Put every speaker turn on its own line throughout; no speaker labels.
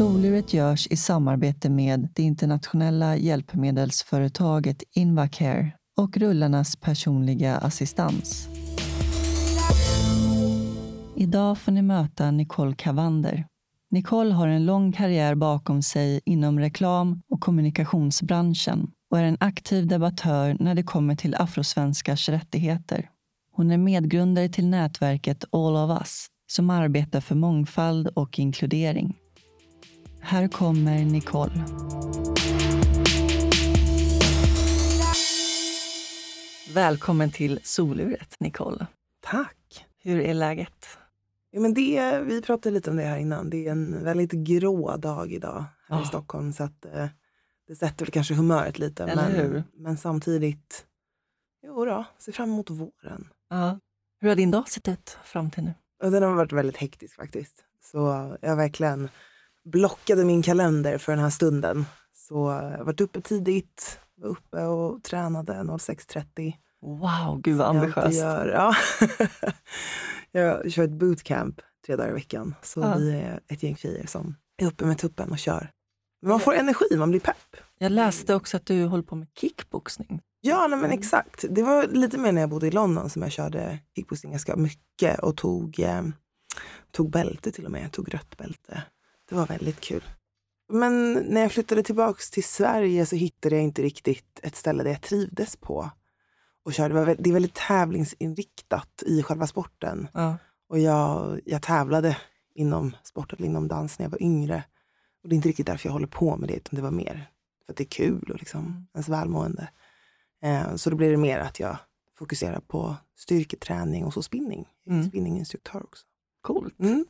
Soluret görs i samarbete med det internationella hjälpmedelsföretaget Invacare och rullarnas personliga assistans. Idag får ni möta Nicole Cavander. Nicole har en lång karriär bakom sig inom reklam och kommunikationsbranschen och är en aktiv debattör när det kommer till afrosvenskars rättigheter. Hon är medgrundare till nätverket All of Us som arbetar för mångfald och inkludering. Här kommer Nicole. Välkommen till soluret, Nicole.
Tack.
Hur är läget?
Ja, men det, vi pratade lite om det här innan. Det är en väldigt grå dag idag här
Ja.
i Stockholm. Så att, eh, det sätter väl kanske humöret lite.
Eller
men,
hur?
men samtidigt, jo då, ser fram emot våren.
Ja. Hur har din dag sett ut fram till nu?
Och den har varit väldigt hektisk faktiskt. Så jag verkligen blockade min kalender för den här stunden. Så jag har varit uppe tidigt, var uppe och tränade 06.30.
Wow, gud vad
Jag
ambitiöst.
Gör, ja. jag kör ett bootcamp tre dagar i veckan. Så
Ja.
vi är ett gäng tjejer som är uppe med tuppen och kör. Men man får energi, man blir pepp.
Jag läste också att du håller på med kickboxning.
Ja, nej, men
Mm.
exakt. Det var lite mer när jag bodde i London som jag körde kickboxing ganska mycket och tog, eh, tog bälte till och med. Jag tog rött bälte. Det var väldigt kul. Men när jag flyttade tillbaks till Sverige så hittade jag inte riktigt ett ställe där jag trivdes på. Och köra. Det, var, det är väldigt tävlingsinriktat i själva sporten.
Ja.
Och jag, jag tävlade inom sport eller inom dans när jag var yngre. Och det är inte riktigt därför jag håller på med det, utan det var mer för att det är kul och liksom
Mm.
ens välmående. Eh, så då blir det mer att jag fokuserar på styrketräning och så spinning.
Mm.
spinninginstruktör också.
Coolt.
Mm.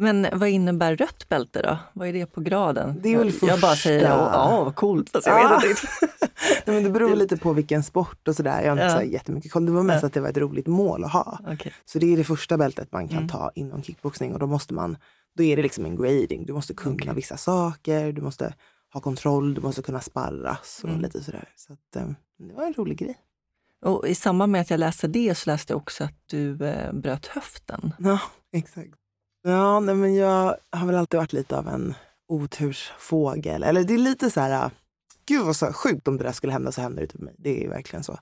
Men vad innebär rött bälte då? Vad är det på graden?
Det är väl
jag, jag bara säger
första-
ja, vad coolt. Fast jag
Ja.
vet inte riktigt.
Nej, men det beror lite på vilken sport och sådär. Jag har inte
Ja.
så jättemycket koll. Det var mest
Ja.
att det var ett roligt mål att ha.
Okej.
Så det är det första bältet man kan
Mm.
ta inom kickboxning och då måste man, då är det liksom en grading. Du måste kunna
Okej.
vissa saker, du måste ha kontroll, du måste kunna sparras och
Mm.
lite sådär. Så att, eh, det var en rolig grej.
Och I samband med att jag läste det så läste jag också att du eh, bröt höften.
Ja, exakt. Ja, nej, men jag har väl alltid varit lite av en otursfågel. Eller det är lite så här, gud vad så sjukt om det där skulle hända så händer det typ mig. Det är verkligen så.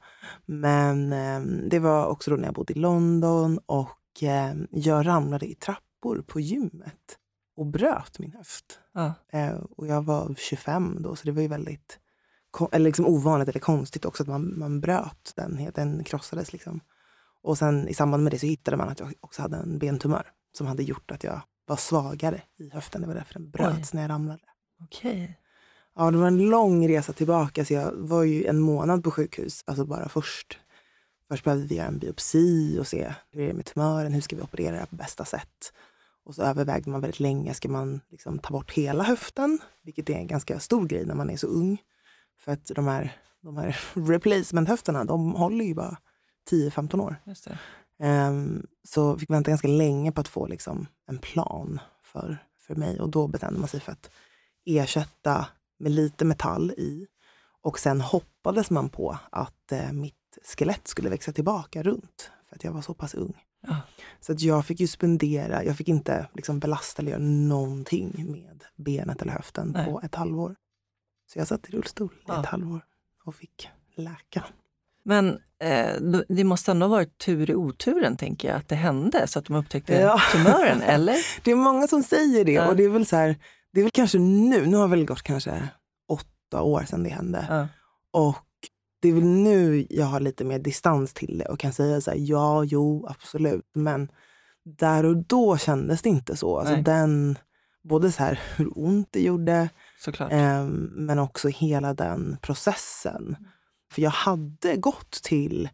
Men eh, det var också då när jag bodde i London och eh, jag ramlade i trappor på gymmet och bröt min höft.
Ja.
Eh, och jag var 25 då, så det var ju väldigt eller liksom ovanligt eller konstigt också att man, man bröt den. Den krossades liksom. Och sen i samband med det så hittade man att jag också hade en bentumör som hade gjort att jag var svagare i höften. Det var därför den bröts när jag ramlade.
Okej.
Ja, det var en lång resa tillbaka. Så jag var ju en månad på sjukhus, alltså bara först. Först behövde vi göra en biopsi och se hur är det med tumören, hur ska vi operera det på bästa sätt. Och så övervägde man väldigt länge, ska man liksom ta bort hela höften? Vilket är en ganska stor grej när man är så ung. För att de här, de här replacement-höfterna, de håller ju bara 10-15 år. Ehm, så fick vänta ganska länge på att få liksom en plan för, för mig. Och då bestämde man sig för att ersätta med lite metall i. Och sen hoppades man på att eh, mitt skelett skulle växa tillbaka runt. För att jag var så pass ung.
Ja.
Så att jag fick ju spendera, jag fick inte liksom belasta eller göra någonting med benet eller höften
Nej.
på ett halvår. Så jag satt i rullstol i
Ja.
ett halvår och fick läka.
Men eh, det måste ändå ha varit tur i oturen, tänker jag, att det hände så att de upptäckte
Ja.
tumören, eller?
Det är många som säger det
Ja.
och det är väl så här, det är väl kanske nu, nu har väl gått kanske åtta år sedan det hände.
Ja.
Och det är väl nu jag har lite mer distans till det och kan säga så här, ja, jo, absolut. Men där och då kändes det inte så. Alltså
Nej.
den, både så här hur ont det gjorde. Ehm, men också hela den processen. För jag hade gått till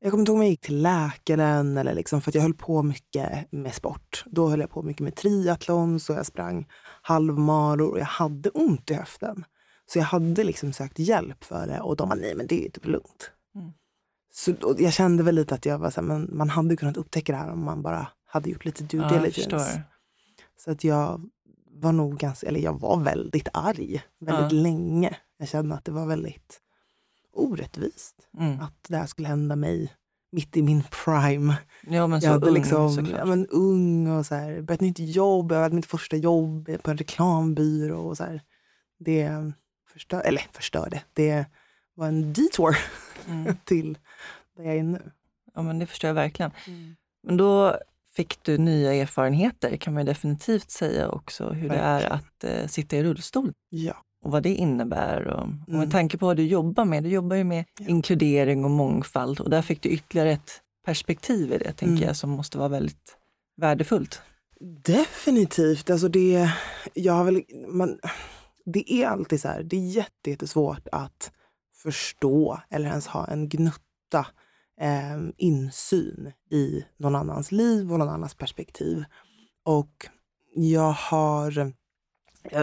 Jag kommer inte ihåg om jag gick till läkaren eller liksom, för att jag höll på mycket med sport. Då höll jag på mycket med triathlon, så jag sprang halvmaror och jag hade ont i höften. Så jag hade liksom sökt hjälp för det och de var nej men det är typ lugnt. Mm. Så jag kände väl lite att jag var så här, men man hade kunnat upptäcka det här om man bara hade gjort lite due diligence. så att jag var nog ganska, eller jag var väldigt arg väldigt ja. länge. Jag kände att det var väldigt orättvist mm. att det här skulle hända mig mitt i min prime.
Ja, men så
jag
hade
ung, liksom, ja, men ung och så här, börjat nytt jobb. Jag hade mitt första jobb på en reklambyrå. Och så här. Det förstör, eller förstörde. Det var en detour mm. till där jag är nu.
Ja, men det förstår jag verkligen. Mm. Men då fick du nya erfarenheter kan man definitivt säga också, hur verkligen. det är att eh, sitta i rullstol.
Ja.
Och vad det innebär. Och, och med mm. tanke på vad du jobbar med, du jobbar ju med ja. inkludering och mångfald och där fick du ytterligare ett perspektiv i det, tänker mm. jag, som måste vara väldigt värdefullt.
Definitivt. Alltså det, jag har väl, man, det är alltid så här, det är jättesvårt att förstå eller ens ha en gnutta eh, insyn i någon annans liv och någon annans perspektiv. Och jag har,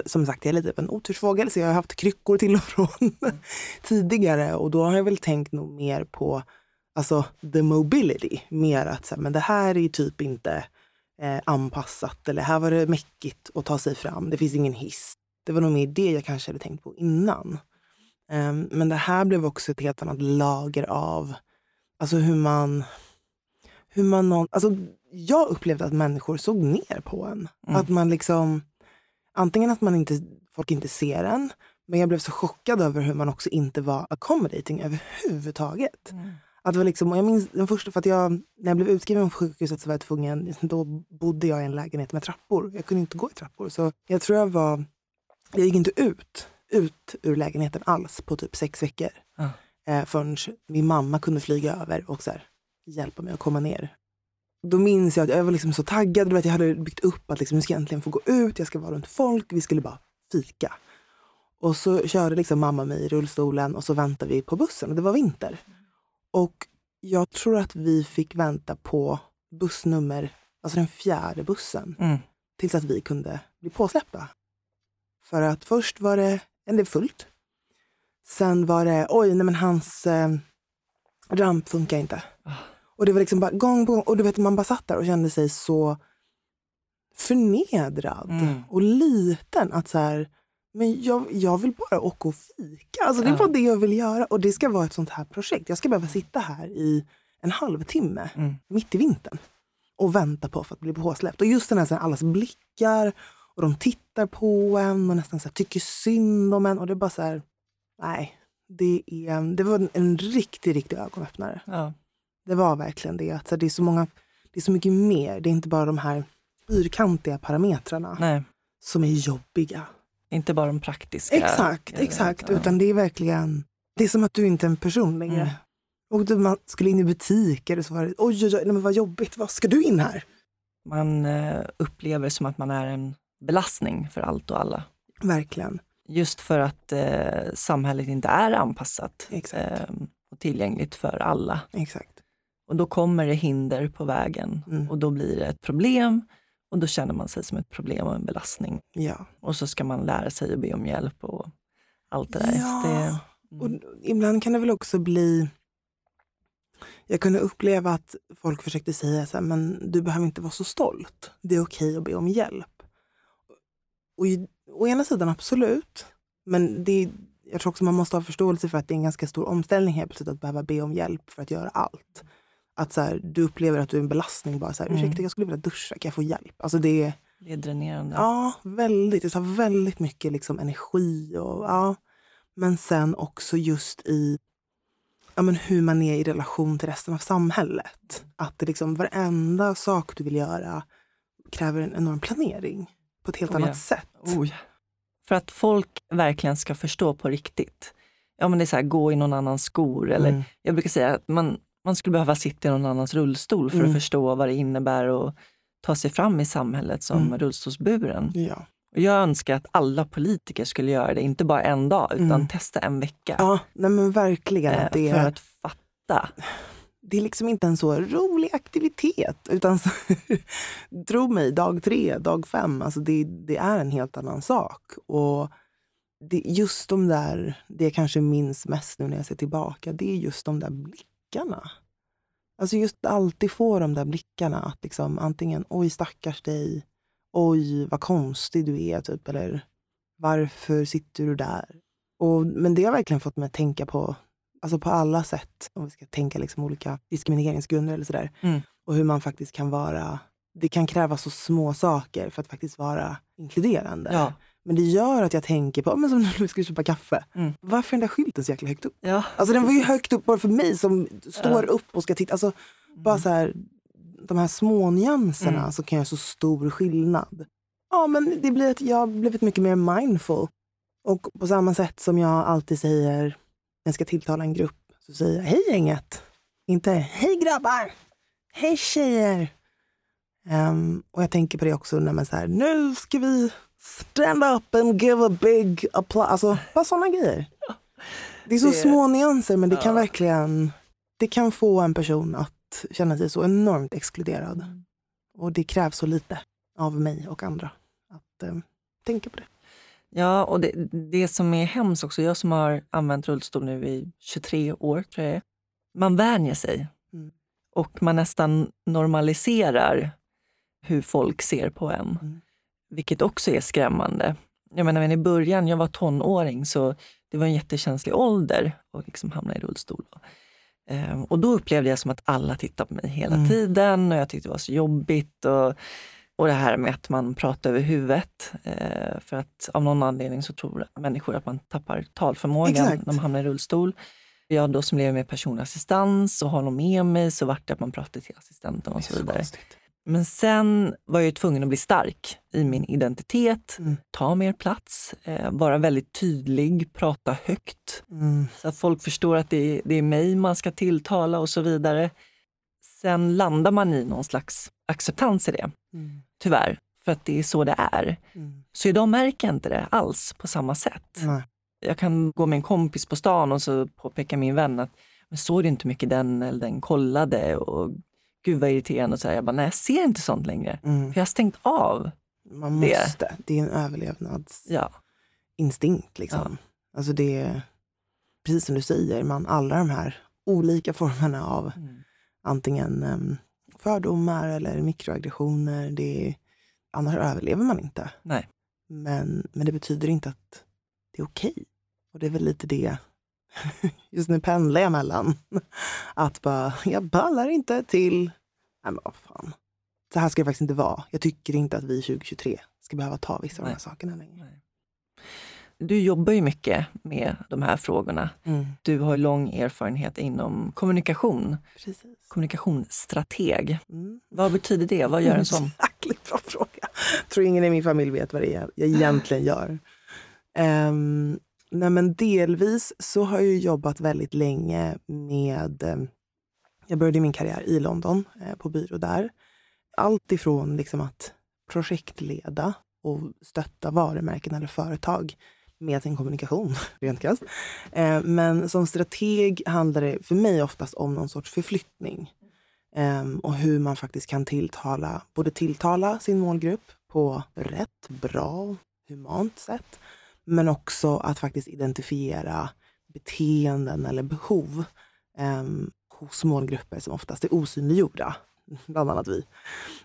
som sagt, jag är lite av en otursfågel så jag har haft kryckor till och från mm. tidigare och då har jag väl tänkt nog mer på alltså the mobility. Mer att så här, men det här är typ inte eh, anpassat eller här var det mäckigt att ta sig fram. Det finns ingen hiss. Det var nog mer det jag kanske hade tänkt på innan. Um, men det här blev också ett helt annat lager av alltså hur man... Hur man någon, alltså jag upplevde att människor såg ner på en. Mm. Att man liksom... Antingen att man inte, folk inte ser en, men jag blev så chockad över hur man också inte var accommodating överhuvudtaget. Mm. Att det var liksom, jag minns den första, för att jag, när jag blev utskriven från sjukhuset så var jag tvungen, då bodde jag i en lägenhet med trappor. Jag kunde inte gå i trappor. Så jag tror jag var jag gick inte ut, ut ur lägenheten alls på typ sex veckor. Ah. Eh, förrän min mamma kunde flyga över och så här, hjälpa mig att komma ner. Då minns jag att jag var liksom så taggad. Vet, jag hade byggt upp att liksom, nu ska jag äntligen få gå ut, jag ska vara runt folk, vi skulle bara fika. Och så körde liksom mamma mig i rullstolen och så väntade vi på bussen och det var vinter. Och jag tror att vi fick vänta på bussnummer, alltså den fjärde bussen, mm. tills att vi kunde bli påsläppta. För att först var det, det fullt. Sen var det, oj, nej men hans eh, ramp funkar inte. Oh. Och det var liksom bara gång på gång. Och du vet, man bara satt där och kände sig så förnedrad mm. och liten. Att så här, men jag, jag vill bara åka och fika. Alltså, det är bara det jag vill göra. Och det ska vara ett sånt här projekt. Jag ska behöva sitta här i en halvtimme mm. mitt i vintern och vänta på för att bli påsläppt. Och just den här, så här allas blickar och de tittar på en och nästan så här, tycker synd om en. Och det är bara så här, nej. Det, är, det var en riktig, riktig ögonöppnare. Ja. Det var verkligen det. Att, så det, är så många, det är så mycket mer. Det är inte bara de här fyrkantiga parametrarna nej. som är jobbiga.
Inte bara de praktiska.
Exakt, exakt. Utan det är verkligen, det är som att du inte är en person längre. Mm. Och då man skulle in i butiker och så var det, oj, oj, oj, nej, men vad jobbigt, vad ska du in här?
Man eh, upplever som att man är en belastning för allt och alla.
Verkligen.
Just för att eh, samhället inte är anpassat eh, och tillgängligt för alla.
Exakt.
Och då kommer det hinder på vägen mm. och då blir det ett problem och då känner man sig som ett problem och en belastning.
Ja.
Och så ska man lära sig att be om hjälp och allt det där.
Ja. Det, mm. och ibland kan det väl också bli jag kunde uppleva att folk försökte säga så här, men du behöver inte vara så stolt. Det är okej att be om hjälp. Och å ena sidan absolut, men det, jag tror också man måste ha förståelse för att det är en ganska stor omställning helt plötsligt att behöva be om hjälp för att göra allt. Att så här, du upplever att du är en belastning. bara så här, mm. Ursäkta, jag skulle vilja duscha, kan jag få hjälp? Alltså det,
det är dränerande.
Ja, väldigt. Det tar väldigt mycket liksom energi. Och, ja. Men sen också just i ja, men hur man är i relation till resten av samhället. Att det liksom, varenda sak du vill göra kräver en enorm planering på ett helt oh, annat ja. sätt.
Oh, ja. För att folk verkligen ska förstå på riktigt. Ja, men det är så här, gå i någon annans skor. Eller, mm. Jag brukar säga att man, man skulle behöva sitta i någon annans rullstol för mm. att förstå vad det innebär att ta sig fram i samhället som mm. rullstolsburen.
Ja.
Och jag önskar att alla politiker skulle göra det, inte bara en dag, utan mm. testa en vecka.
Ja, nej men verkligen.
Eh,
det...
För att fatta
det är liksom inte en så rolig aktivitet. Utan så, tro mig, dag tre, dag fem, alltså det, det är en helt annan sak. Och det, just de där, det jag kanske minns mest nu när jag ser tillbaka, det är just de där blickarna. Alltså just alltid få de där blickarna. Att liksom antingen oj stackars dig, oj vad konstig du är, typ. Eller varför sitter du där? Och, men det har verkligen fått mig att tänka på, alltså på alla sätt, om vi ska tänka liksom olika diskrimineringsgrunder eller sådär.
Mm.
Och hur man faktiskt kan vara, det kan krävas så små saker för att faktiskt vara inkluderande.
Ja.
Men det gör att jag tänker på, men som när vi skulle köpa kaffe.
Mm.
Varför är den där skylten så jäkla högt upp?
Ja.
Alltså den var ju högt upp bara för mig som står upp och ska titta. Alltså, bara så här, de här små nyanserna
Mm.
så kan göra så stor skillnad. Ja, men det blir att jag har blivit mycket mer mindful. Och på samma sätt som jag alltid säger när jag ska tilltala en grupp, så säger jag hej gänget. Inte hej grabbar, hej tjejer. Ehm, och jag tänker på det också när man säger nu ska vi stand up and give a big applause. Alltså bara sådana grejer. Det är så
Det-
små nyanser men det kan verkligen det kan få en person att känna sig så enormt exkluderad.
Mm.
Och det krävs så lite av mig och andra att eh, tänka på det.
Ja, och det, det som är hemskt också, jag som har använt rullstol nu i 23 år, tror jag är. Man vänjer sig.
Mm.
Och man nästan normaliserar hur folk ser på en.
Mm.
Vilket också är skrämmande. Jag menar, men i början, jag var tonåring, så det var en jättekänslig ålder att liksom hamna i rullstol. Ehm, och då upplevde jag som att alla tittade på mig hela
Mm.
tiden och jag tyckte det var så jobbigt. Och, och det här med att man pratar över huvudet. Eh, för att av någon anledning så tror människor att man tappar talförmågan
Exakt.
när man hamnar i rullstol. Jag då som lever med personlig assistans och har någon med mig så vart det att man pratade till assistenten och så
så
vidare.
konstigt.
Men sen var jag tvungen att bli stark i min identitet,
Mm.
ta mer plats, eh, vara väldigt tydlig, prata högt
Mm.
så att folk förstår att det är, det är mig man ska tilltala och så vidare. Sen landar man i någon slags acceptans i det,
Mm.
tyvärr, för att det är så det är.
Mm.
Så idag märker jag inte det alls på samma sätt. Jag kan gå med en kompis på stan och så påpekar min vän att men såg du inte mycket den eller den kollade och gud vad irriterande. Och så här. Jag bara, nej jag ser inte sånt längre.
Mm.
För jag har stängt av.
Man
det.
måste. Det är en överlevnadsinstinkt.
Ja.
Liksom. Alltså det är, precis som du säger, man, alla de här olika formerna av
Mm.
antingen em, fördomar eller mikroaggressioner. Det är, annars överlever man inte.
Nej.
Men, men det betyder inte att det är okej. Och det är väl lite det, just nu pendlar jag mellan att bara, jag ballar inte till, nej men vad fan. Så här ska det faktiskt inte vara. Jag tycker inte att vi 2023 ska behöva ta vissa av de här
Nej.
sakerna längre.
Nej. Du jobbar ju mycket med de här frågorna.
Mm,
Du har lång erfarenhet inom kommunikation,
precis.
kommunikationsstrateg.
Mm.
Vad betyder det? Vad gör en sån?
Jäkligt bra fråga. tror ingen i min familj vet vad det är jag egentligen gör. Um, nej men delvis så har jag jobbat väldigt länge med jag började min karriär i London, eh, på byrå där. Allt ifrån liksom att projektleda och stötta varumärken eller företag med sin kommunikation, rent krasst. Eh, men som strateg handlar det för mig oftast om någon sorts förflyttning. Ehm, och hur man faktiskt kan tilltala, både tilltala sin målgrupp på rätt, bra, humant sätt. Men också att faktiskt identifiera beteenden eller behov ehm, hos målgrupper som oftast är osynliggjorda. Bland annat vi.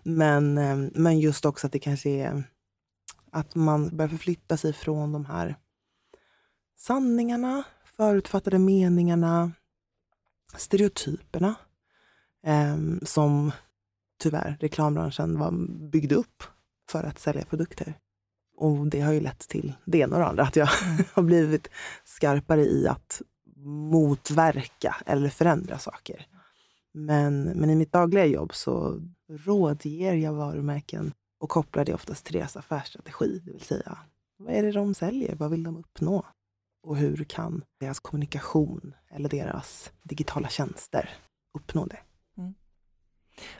Men, ehm, men just också att det kanske är att man börjar förflytta sig från de här sanningarna, förutfattade meningarna, stereotyperna em, som tyvärr reklambranschen var byggd upp för att sälja produkter. Och det har ju lett till det ena och det andra, att jag har blivit skarpare i att motverka eller förändra saker. Men, men i mitt dagliga jobb så rådger jag varumärken och kopplar det oftast till deras affärsstrategi. Det vill säga, vad är det de säljer? Vad vill de uppnå? Och hur kan deras kommunikation eller deras digitala tjänster uppnå det? Mm.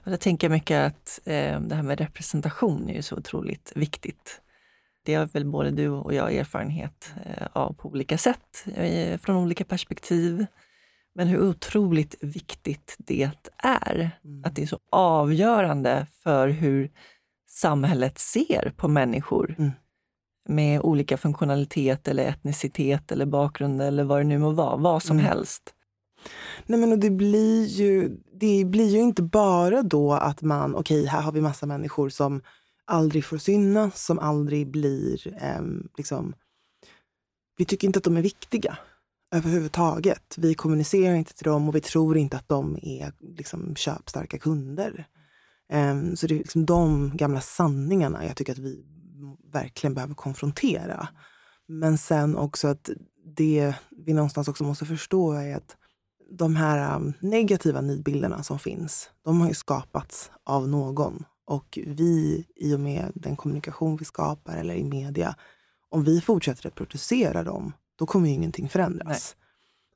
Och där tänker jag mycket att eh, det här med representation är ju så otroligt viktigt. Det har väl både du och jag erfarenhet eh, av på olika sätt, eh, från olika perspektiv. Men hur otroligt viktigt det är.
Mm.
Att det är så avgörande för hur samhället ser på människor
Mm.
med olika funktionalitet eller etnicitet eller bakgrund eller vad det nu må vara. Vad som
Mm.
helst.
Nej, men och det, blir ju, det blir ju inte bara då att man, okej, här har vi massa människor som aldrig får synas, som aldrig blir... Eh, liksom, vi tycker inte att de är viktiga överhuvudtaget. Vi kommunicerar inte till dem och vi tror inte att de är liksom, köpstarka kunder. Eh, så det är liksom de gamla sanningarna jag tycker att vi verkligen behöver konfrontera. Men sen också att det vi någonstans också måste förstå är att de här ehm, negativa nidbilderna som finns, de har ju skapats av någon. Och vi, i och med den kommunikation vi skapar eller i media, om vi fortsätter att producera dem, då kommer ju ingenting förändras.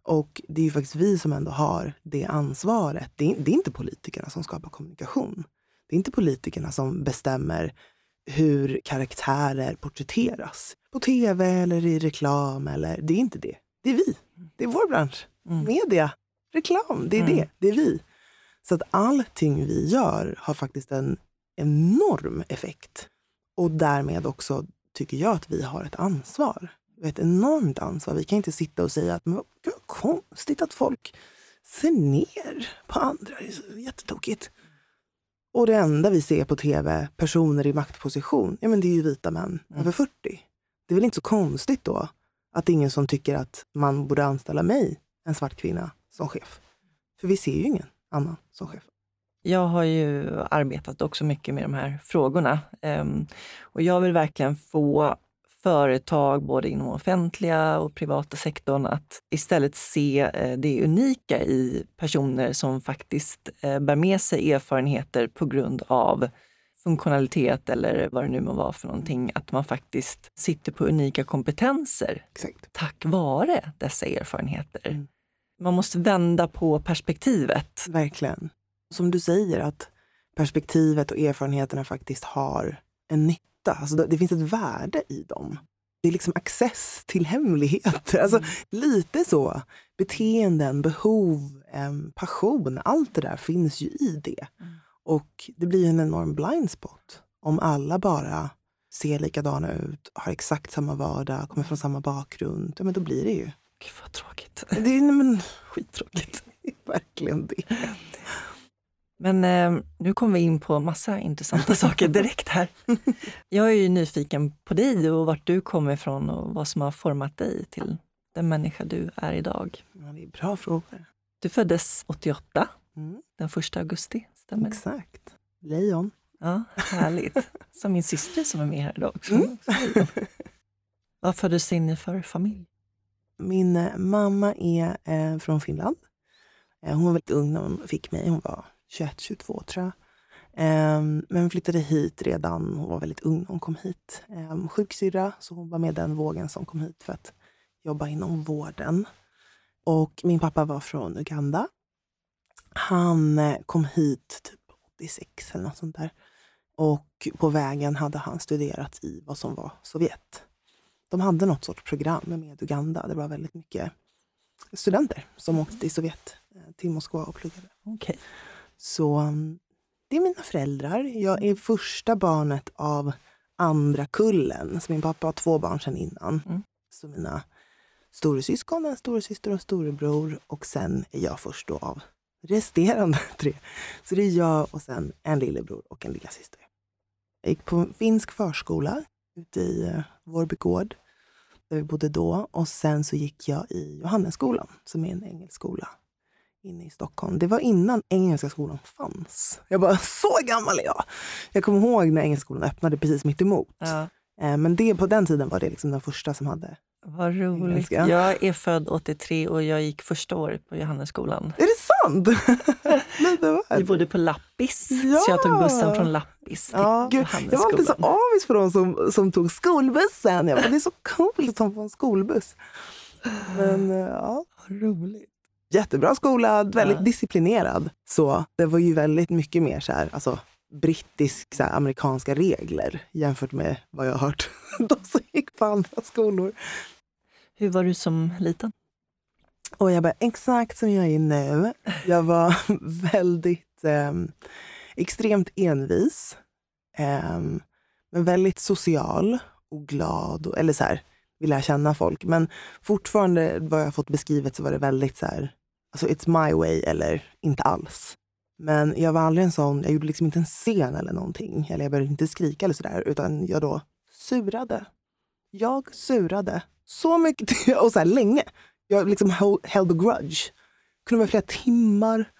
Och det är ju faktiskt vi som ändå har det ansvaret. Det är, det är inte politikerna som skapar kommunikation. Det är inte politikerna som bestämmer hur karaktärer porträtteras. På tv eller i reklam. Eller, det är inte det. Det är vi. Det är vår bransch.
Mm.
Media, reklam, det är
Mm.
det. Det är vi. Så att allting vi gör har faktiskt en enorm effekt. Och därmed också tycker jag att vi har ett ansvar. Ett enormt ansvar. Vi kan inte sitta och säga att men vad konstigt att folk ser ner på andra. Det är så jättetokigt. Och det enda vi ser på tv, personer i maktposition, ja men det är ju vita män
Mm.
över 40. Det är väl inte så konstigt då att det är ingen som tycker att man borde anställa mig, en svart kvinna, som chef. För vi ser ju ingen annan som chef.
Jag har ju arbetat också mycket med de här frågorna Ehm, och jag vill verkligen få företag, både inom offentliga och privata sektorn, att istället se eh, det unika i personer som faktiskt eh, bär med sig erfarenheter på grund av funktionalitet eller vad det nu må vara för någonting. Att man faktiskt sitter på unika kompetenser
Exakt.
tack vare dessa erfarenheter.
Mm.
Man måste vända på perspektivet.
Verkligen. Som du säger, att perspektivet och erfarenheterna faktiskt har en nytta. Alltså det, det finns ett värde i dem. Det är liksom access till hemligheter. Alltså, Lite så. Beteenden, behov, passion. Allt det där finns ju i det.
Mm.
Och det blir en enorm blind spot om alla bara ser likadana ut, har exakt samma vardag, kommer från samma bakgrund. Ja, men då blir det ju.
Gud vad tråkigt.
Det är, men,
Skittråkigt.
verkligen det.
Men eh, nu kommer vi in på massa intressanta saker direkt här. Jag är ju nyfiken på dig och vart du kommer ifrån och vad som har format dig till den människa du är idag.
Ja, det är bra frågor.
Du föddes 88,
Mm,
den 1 augusti, stämmer
exakt. Lejon.
Ja, härligt. Som min syster som är med här idag också.
Mm.
Vad föddes in i för familj?
Min eh, mamma är eh, från Finland. Eh, hon var väldigt ung när hon fick mig. Hon var 21, 22 tror jag. Ehm, men flyttade hit redan, hon var väldigt ung när hon kom hit. Ehm, sjuksyrra, så hon var med den vågen som kom hit för att jobba inom vården. Och min pappa var från Uganda. Han eh, kom hit typ 86 eller något sånt där. Och på vägen hade han studerat i vad som var Sovjet. De hade något sorts program med Uganda. Det var väldigt mycket studenter som åkte till Sovjet, eh, till Moskva och pluggade.
Okay.
Så mm, det är mina föräldrar. Jag är första barnet av andra kullen. Så min pappa har två barn sedan innan.
Mm.
Så mina storasyskon, en storasyster och storebror. Och sen är jag först då av resterande tre. Så det är jag och sen en lillebror och en lillasyster. Jag gick på finsk förskola ute i eh, Vårby gård, där vi bodde då. Och sen så gick jag i Johannesskolan, som är en engelsk skola inne i Stockholm. Det var innan Engelska skolan fanns. Jag bara, så gammal är jag! Jag kommer ihåg när Engelska skolan öppnade precis mitt emot.
Ja,
Eh, Men det, på den tiden var det liksom den första som hade...
vad roligt.
Engelska.
Jag är född 83 och jag gick första året på Johannesskolan.
Är det sant?
Vi bodde på Lappis,
Ja!
så jag tog bussen från Lappis till
Ja, gud, jag var alltid så avis på de som, som tog skolbussen. Jag bara, det är så coolt att få en skolbuss. Men eh, ja,
roligt.
Jättebra skola, väldigt
Ja.
disciplinerad. Så det var ju väldigt mycket mer så här, alltså, brittisk, så här, amerikanska regler jämfört med vad jag har hört de som gick på andra skolor.
Hur var du som liten?
Och jag bara, exakt som jag är nu. Jag var väldigt eh, extremt envis. Eh, men väldigt social och glad. Och, eller så här, vill lära känna folk. Men fortfarande, vad jag fått beskrivet, så var det väldigt så här, alltså it's my way eller inte alls. Men jag var aldrig en sån, jag gjorde liksom inte en scen eller någonting. Eller jag började inte skrika eller sådär, utan jag då surade. Jag surade så mycket, och så här länge. Jag liksom held a grudge. Det kunde vara flera timmar.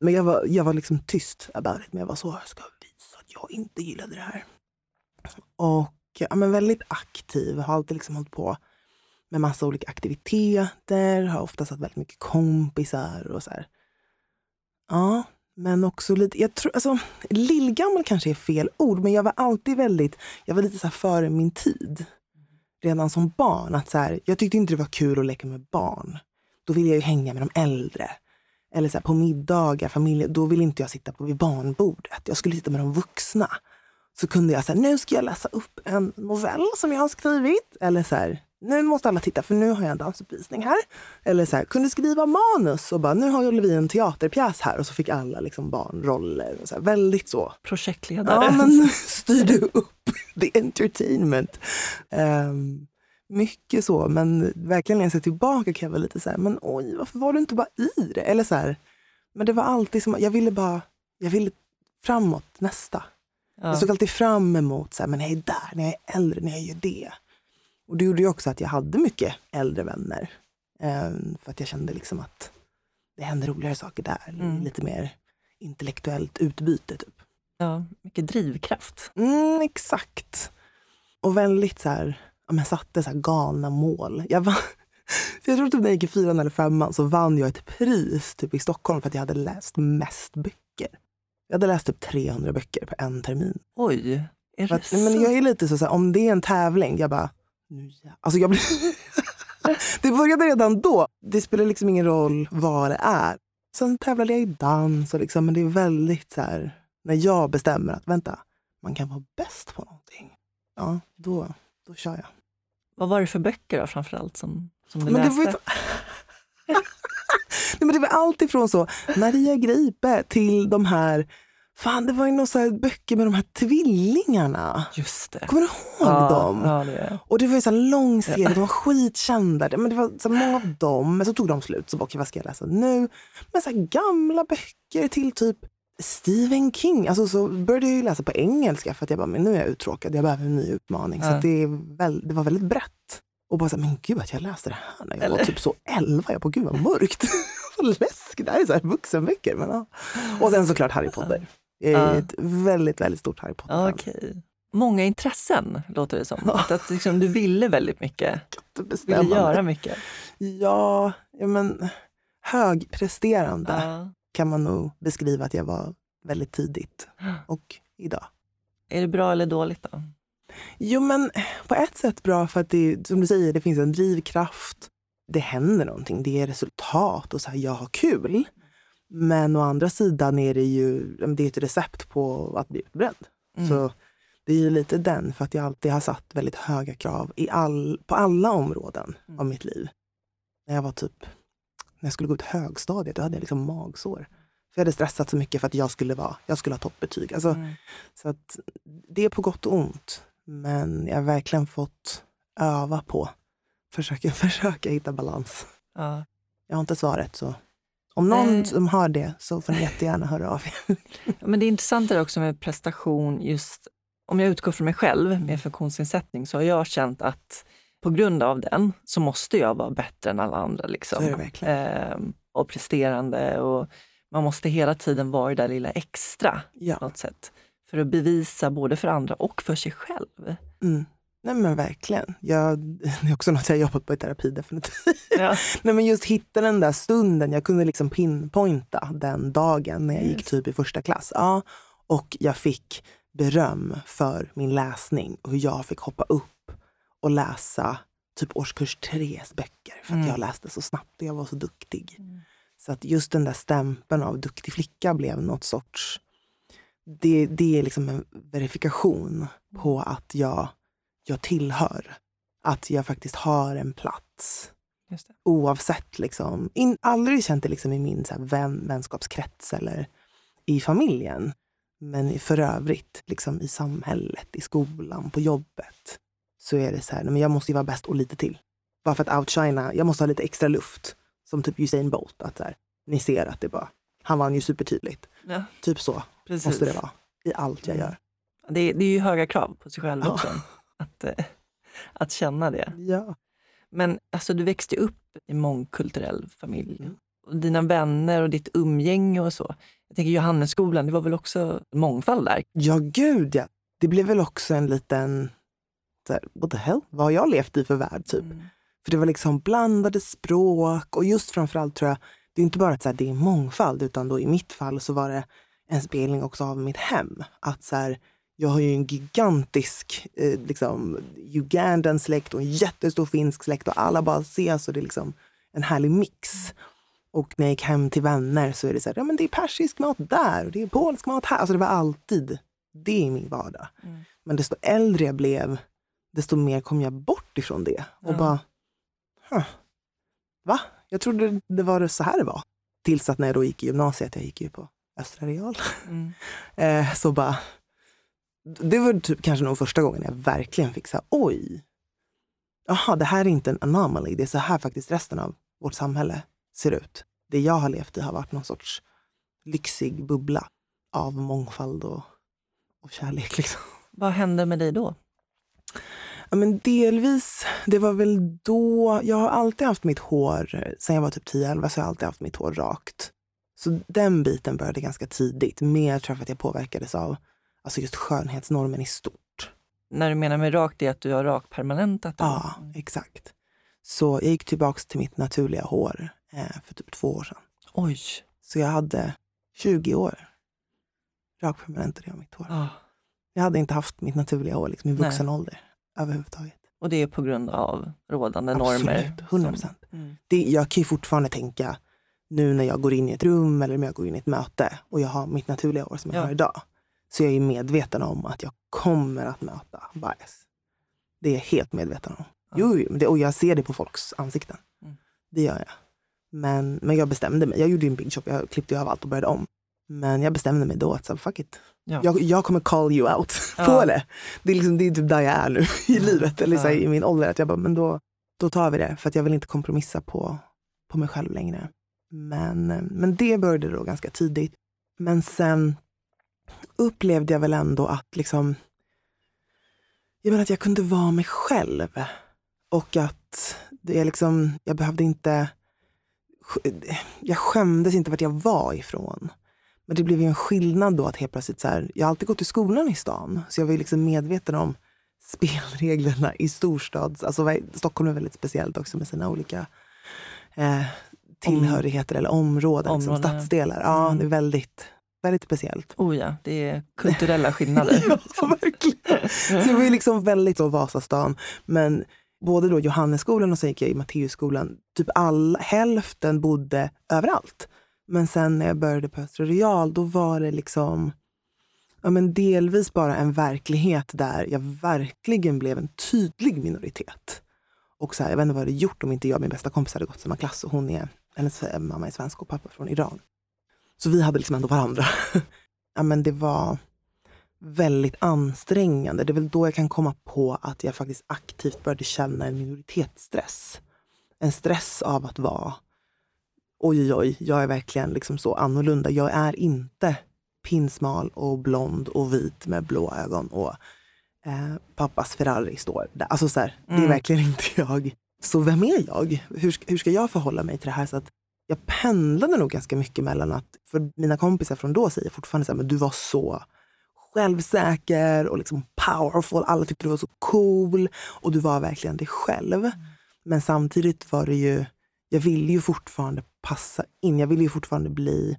Men jag var, jag var liksom tyst about it. Men jag var så, jag ska visa att jag inte gillade det här. Och ja, men väldigt aktiv. Har alltid liksom hållit på med massa olika aktiviteter. Har ofta haft väldigt mycket kompisar och så här. Ja, men också lite, jag tror, alltså, lillgammal kanske är fel ord, men jag var alltid väldigt, jag var lite så före min tid. Redan som barn. Att så här, jag tyckte inte det var kul att leka med barn. Då ville jag ju hänga med de äldre. Eller så här, på middagar, familj, då ville inte jag sitta på vid barnbordet. Jag skulle sitta med de vuxna. Så kunde jag säga, nu ska jag läsa upp en novell som jag har skrivit. Eller så här, nu måste alla titta för nu har jag en dansuppvisning här. Eller så här, kunde skriva manus och bara, nu har vi en teaterpjäs här. Och så fick alla liksom barnroller. Och så här, väldigt så.
Projektledare.
Ja, men styrde upp the entertainment. Um, mycket så, men verkligen när jag ser tillbaka kan jag vara lite så här, men oj, varför var du inte bara i det? Eller så här, men det var alltid som, jag ville bara, jag ville framåt, nästa. Ja. Jag såg alltid fram emot, så här, men jag är där, när jag är äldre, när jag gör det. Och det gjorde ju också att jag hade mycket äldre vänner. Um, för att jag kände liksom att det hände roligare saker där. Mm. Lite mer intellektuellt utbyte. Typ.
Ja, mycket drivkraft.
Mm, exakt. Och väldigt så här, ja, men satte så här galna mål. Jag, var, jag tror typ när jag gick i fyran eller femman så vann jag ett pris typ i Stockholm för att jag hade läst mest böcker. Jag hade läst typ 300 böcker på en termin.
Oj, är det
att, så? Men jag är lite så, så här, om det är en tävling, jag bara, nu ja. Alltså jag blir det började redan då. Det spelar liksom ingen roll vad det är. Sen tävlade jag i dans, och liksom, men det är väldigt så här, när jag bestämmer att vänta, man kan vara bäst på någonting. Ja, då, då kör jag.
Vad var det för böcker då, framförallt som, som du men läste?
Men det var allt ifrån så, Maria Gripe till de här Fan, det var ju några böcker med de här tvillingarna.
Just det.
Kommer du ihåg ja, dem?
Ja, det
och det var ju så lång serie, de var skitkända. Men det var så många av dem, men så tog de slut. Så bara, okay, vad ska jag läsa nu? Men så gamla böcker till typ Stephen King. Alltså så började jag läsa på engelska för att jag bara, men nu är jag uttråkad, jag behöver en ny utmaning. Ja. Så det, väl, det var väldigt brett. Och bara så här, men gud att jag läste det här när jag Eller? var typ så elva. Jag bara, gud vad mörkt. vad läskigt. Det här är så här vuxenböcker. Men, ja. Och sen såklart Harry Potter. Jag är ja. ett väldigt, väldigt stort Harry Potter-fan.
Okay. Många intressen låter det som. Ja. Att, att liksom, du ville väldigt mycket. Ville göra mycket.
Ja, ja men högpresterande ja. kan man nog beskriva att jag var väldigt tidigt. Och idag.
Är det bra eller dåligt då?
Jo men på ett sätt bra för att det, som du säger, det finns en drivkraft. Det händer någonting, det är resultat och så här, jag har kul. Men å andra sidan är det ju det är ett recept på att bli utbränd. Mm. Så det är ju lite den, för att jag alltid har satt väldigt höga krav i all, på alla områden mm. av mitt liv. När jag var typ, när jag skulle gå ut högstadiet, då hade jag liksom magsår. För jag hade stressat så mycket för att jag skulle, vara, jag skulle ha toppbetyg. Alltså, mm. Så att det är på gott och ont. Men jag har verkligen fått öva på, försöka, försöka hitta balans. Ja. Jag har inte svaret så om någon som har det så får ni jättegärna höra av er.
Men det är intressant också med prestation, just om jag utgår från mig själv med funktionsnedsättning så har jag känt att på grund av den så måste jag vara bättre än alla andra. Liksom. Eh, och presterande och man måste hela tiden vara det där lilla extra ja. på något sätt. För att bevisa både för andra och för sig själv.
Mm. Nej men verkligen. Jag, det är också något jag jobbat på i terapi definitivt. Ja. Nej men just hitta den där stunden. Jag kunde liksom pinpointa den dagen när jag gick typ i första klass. Ja, och jag fick beröm för min läsning och hur jag fick hoppa upp och läsa typ årskurs tres böcker för att mm. jag läste så snabbt och jag var så duktig. Mm. Så att just den där stämpeln av duktig flicka blev något sorts... Det, det är liksom en verifikation på att jag jag tillhör. Att jag faktiskt har en plats. Oavsett. Liksom. In, aldrig känt det liksom i min så här, vän, vänskapskrets eller i familjen. Men för övrigt, liksom i samhället, i skolan, på jobbet så är det så här, men jag måste ju vara bäst och lite till. Bara för att outshina, jag måste ha lite extra luft. Som typ Usain Bolt. Att så här, ni ser att det bara, han vann ju supertydligt.
Ja,
Typ så
precis.
måste det vara i allt jag
Mm.
gör.
Det, är- det är ju höga krav på sig själv
Ja.
också. Att, eh, att känna det.
Ja.
Men alltså, du växte upp i mångkulturell familj.
Mm.
Och dina vänner och ditt umgänge och så. Jag tänker Johannesskolan, det var väl också mångfald där?
Ja, gud ja. Det blev väl också en liten, så här, what the hell, vad har jag levt i för värld typ?
Mm.
För det var liksom blandade språk och just framförallt tror jag, det är inte bara att så här, det är mångfald utan då i mitt fall så var det en spegling också av mitt hem. Att så här, jag har ju en gigantisk eh, liksom, Ugandan släkt och en jättestor finsk släkt och alla bara ses och det är liksom en härlig mix. Och när jag gick hem till vänner så är det så här, ja men det är persisk mat där och det är polsk mat här. Alltså det var alltid det i min vardag.
Mm.
Men desto äldre jag blev, desto mer kom jag bort ifrån det. Och
Ja.
bara, huh, va? Jag trodde det var så här det var. Tills att när jag då gick i gymnasiet, jag gick ju på Östra Real,
Mm.
eh, så bara, det var typ kanske nog första gången jag verkligen fick säga oj, jaha, det här är inte en anomaly, det är så här faktiskt resten av vårt samhälle ser ut. Det jag har levt i har varit någon sorts lyxig bubbla av mångfald och, och kärlek. Liksom.
Vad hände med dig då?
Ja, men delvis, det var väl då, jag har alltid haft mitt hår, sen jag var typ 10-11 så har jag alltid haft mitt hår rakt. Så den biten började ganska tidigt, mer tror jag för att jag påverkades av alltså just skönhetsnormen i stort.
När du menar med rakt, det är att du har rak permanentat? eller?
Ja, exakt. Så jag gick tillbaka till mitt naturliga hår eh, för typ två år sedan.
Oj!
Så jag hade 20 år rakpermanentade jag mitt hår.
Ja.
Jag hade inte haft mitt naturliga hår liksom, i
Nej.
vuxen ålder överhuvudtaget.
Och det är på grund av rådande normer?
Absolut, 100 procent.
Mm.
det, jag kan ju fortfarande tänka nu när jag går in i ett rum eller när jag går in i ett möte och jag har mitt naturliga hår som jag
Ja.
har idag. Så jag är medveten om att jag kommer att möta bias. Det är jag helt medveten om. Jo, och jag ser det på folks ansikten.
Mm.
Det gör jag. Men, men jag bestämde mig. Jag gjorde ju en big shop, jag klippte av allt och började om. Men jag bestämde mig då att så, fuck it.
Ja.
Jag, jag kommer call you out
Ja.
på det. Det är, liksom, det är typ där jag är nu i livet, eller så
Ja.
i min ålder. Att jag bara, men då, då tar vi det. För att jag vill inte kompromissa på, på mig själv längre. Men, men det började då ganska tidigt. Men sen upplevde jag väl ändå att liksom, jag menar att jag kunde vara mig själv. Och att det är liksom, jag behövde inte, jag skämdes inte vart jag var ifrån. Men det blev ju en skillnad då att helt plötsligt så här, jag har alltid gått i skolan i stan. Så jag var ju liksom medveten om spelreglerna i storstads... Alltså Stockholm är väldigt speciellt också med sina olika eh, tillhörigheter eller områden, liksom,
Områden, ja.
stadsdelar. Ja,
Mm.
det är väldigt, väldigt speciellt.
Oh ja, det är kulturella skillnader.
ja, verkligen. Så jag var ju liksom väldigt så Vasastan. Men både då Johannesskolan och sen gick jag i Matteusskolan. Typ all, hälften bodde överallt. Men sen när jag började på Östra Real, då var det liksom ja, men delvis bara en verklighet där jag verkligen blev en tydlig minoritet. Och så här, jag vet inte vad jag hade gjort om inte jag och min bästa kompis hade gått samma klass. Och hon är, hennes mamma är svensk och pappa från Iran. Så vi hade liksom ändå varandra. ja, men det var väldigt ansträngande. Det är väl då jag kan komma på att jag faktiskt aktivt började känna en minoritetsstress. En stress av att vara oj, oj, oj, jag är verkligen liksom så annorlunda. Jag är inte pinsmal och blond och vit med blå ögon och eh, pappas Ferrari står där. Alltså så här, det är
Mm.
verkligen inte jag. Så vem är jag? Hur, hur ska jag förhålla mig till det här? Så att jag pendlade nog ganska mycket mellan att, för mina kompisar från då säger fortfarande så här, men du var så självsäker och liksom powerful. Alla tyckte du var så cool och du var verkligen dig själv. Men samtidigt var det ju, jag ville ju fortfarande passa in. Jag ville ju fortfarande bli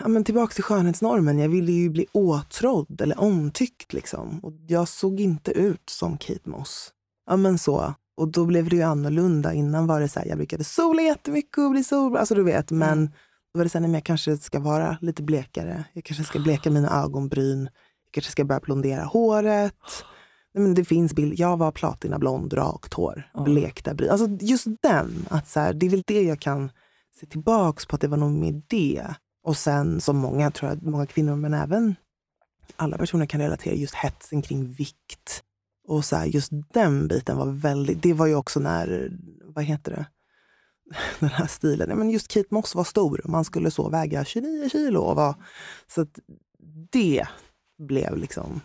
ja, men tillbaka till skönhetsnormen. Jag ville ju bli åtrådd eller omtyckt. Liksom. Och jag såg inte ut som Kate Moss. Ja, men så. Och då blev det ju annorlunda. Innan var det så här, jag brukade sola jättemycket och bli sol. Alltså du vet, men då var det så här, nej, men jag kanske ska vara lite blekare. Jag kanske ska bleka mina ögonbryn. Jag kanske ska börja blondera håret. Nej, men det finns bild. Jag var platinablond, rakt hår,
Ja.
blekta bryn. Alltså just den, att så här, det är väl det jag kan se tillbaks på, att det var nog med det. Och sen som många, tror jag, många kvinnor, men även alla personer kan relatera, just hetsen kring vikt. Och så här, just den biten var väldigt, det var ju också när, vad heter det, den här stilen. Ja, men just Kate Moss var stor, man skulle så väga 29 kilo. Och var, så att det blev liksom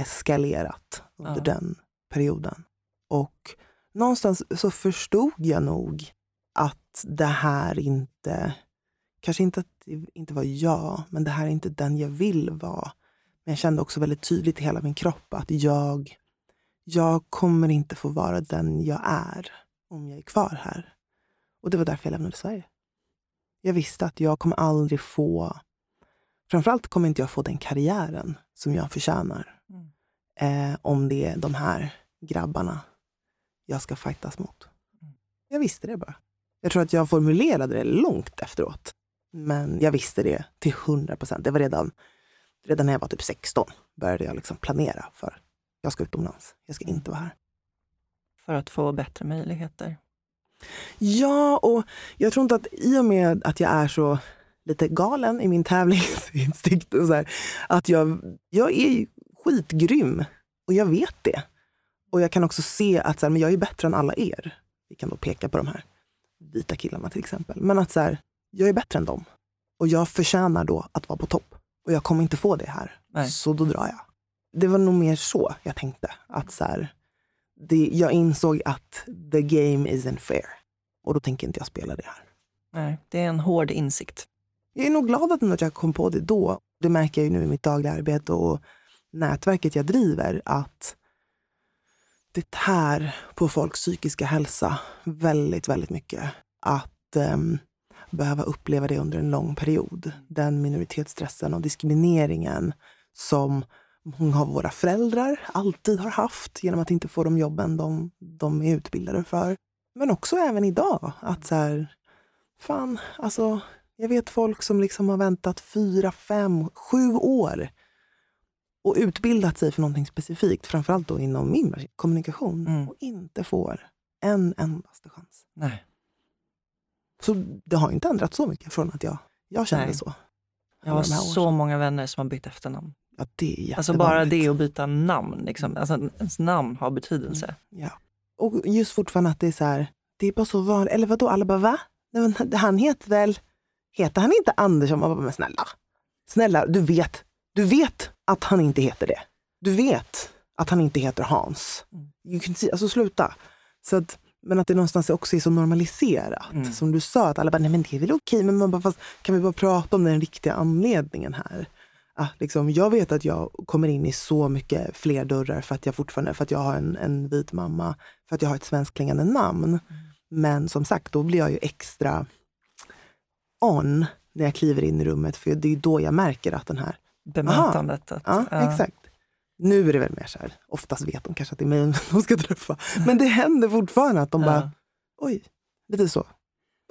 eskalerat under
Ja.
den perioden. Och någonstans så förstod jag nog att det här inte, kanske inte att det inte var jag, men det här är inte den jag vill vara. Men jag kände också väldigt tydligt i hela min kropp att jag, jag kommer inte få vara den jag är om jag är kvar här. Och det var därför jag lämnade Sverige. Jag visste att jag kommer aldrig få, framförallt kommer inte jag få den karriären som jag förtjänar.
Mm.
Eh, om det är de här grabbarna jag ska fightas mot.
Mm.
Jag visste det bara. Jag tror att jag formulerade det långt efteråt. Men jag visste det till 100 procent. Det var redan, redan när jag var typ 16 började jag liksom planera för jag ska utomlands. Jag ska inte vara här.
För att få bättre möjligheter.
Ja, och jag tror inte att i och med att jag är så lite galen i min tävlingsinstinkt, och så här, att jag, jag är skitgrym och jag vet det. Och jag kan också se att så här, men jag är bättre än alla er. Vi kan då peka på de här vita killarna till exempel. Men att så här, jag är bättre än dem. Och jag förtjänar då att vara på topp. Och jag kommer inte få det här.
Nej.
Så då drar jag. Det var nog mer så jag tänkte. Att så här, det, jag insåg att the game isn't fair. Och då tänker inte jag spela det här.
Nej, det är en hård insikt.
Jag är nog glad att jag kom på det då. Det märker jag ju nu i mitt dagliga arbete och nätverket jag driver att det tär på folks psykiska hälsa väldigt, väldigt mycket. Att ehm, behöva uppleva det under en lång period. Den minoritetsstressen och diskrimineringen som många av våra föräldrar alltid har haft genom att inte få de jobben de, de är utbildade för. Men också även idag. Att så här, fan, alltså jag vet folk som liksom har väntat fyra, fem, sju år och utbildat sig för någonting specifikt, framförallt då inom min kommunikation,
Mm.
och inte får en endaste chans.
Nej.
Så det har inte ändrats så mycket från att jag, jag kände
Nej.
så.
Jag har så många vänner som har bytt efternamn.
Ja, det är
Alltså bara det att byta namn, liksom. alltså, ens namn har betydelse.
Ja. Och just fortfarande att det är så här, det är bara så vanligt. Eller vadå, alla bara va? Nej, men han heter väl, heter han inte Andersson? Man bara, men snälla, snälla, du vet, du vet att han inte heter det. Du vet att han inte heter Hans.
Mm.
You can see, alltså sluta. Så att, men att det någonstans också är så normaliserat.
Mm.
Som du sa, att alla bara, nej men det är väl okej, men man bara, fast kan vi bara prata om den riktiga anledningen här? Ah, liksom, jag vet att jag kommer in i så mycket fler dörrar för att jag fortfarande, för att jag har en, en vit mamma, för att jag har ett svenskklingande namn. Men som sagt, då blir jag ju extra on när jag kliver in i rummet, för det är då jag märker att den här
Bemötandet. Att,
Ja, exakt. Nu är det väl mer så här, oftast vet de kanske att det är mig de ska träffa. Men det händer fortfarande att de bara,
Ja.
oj, lite så.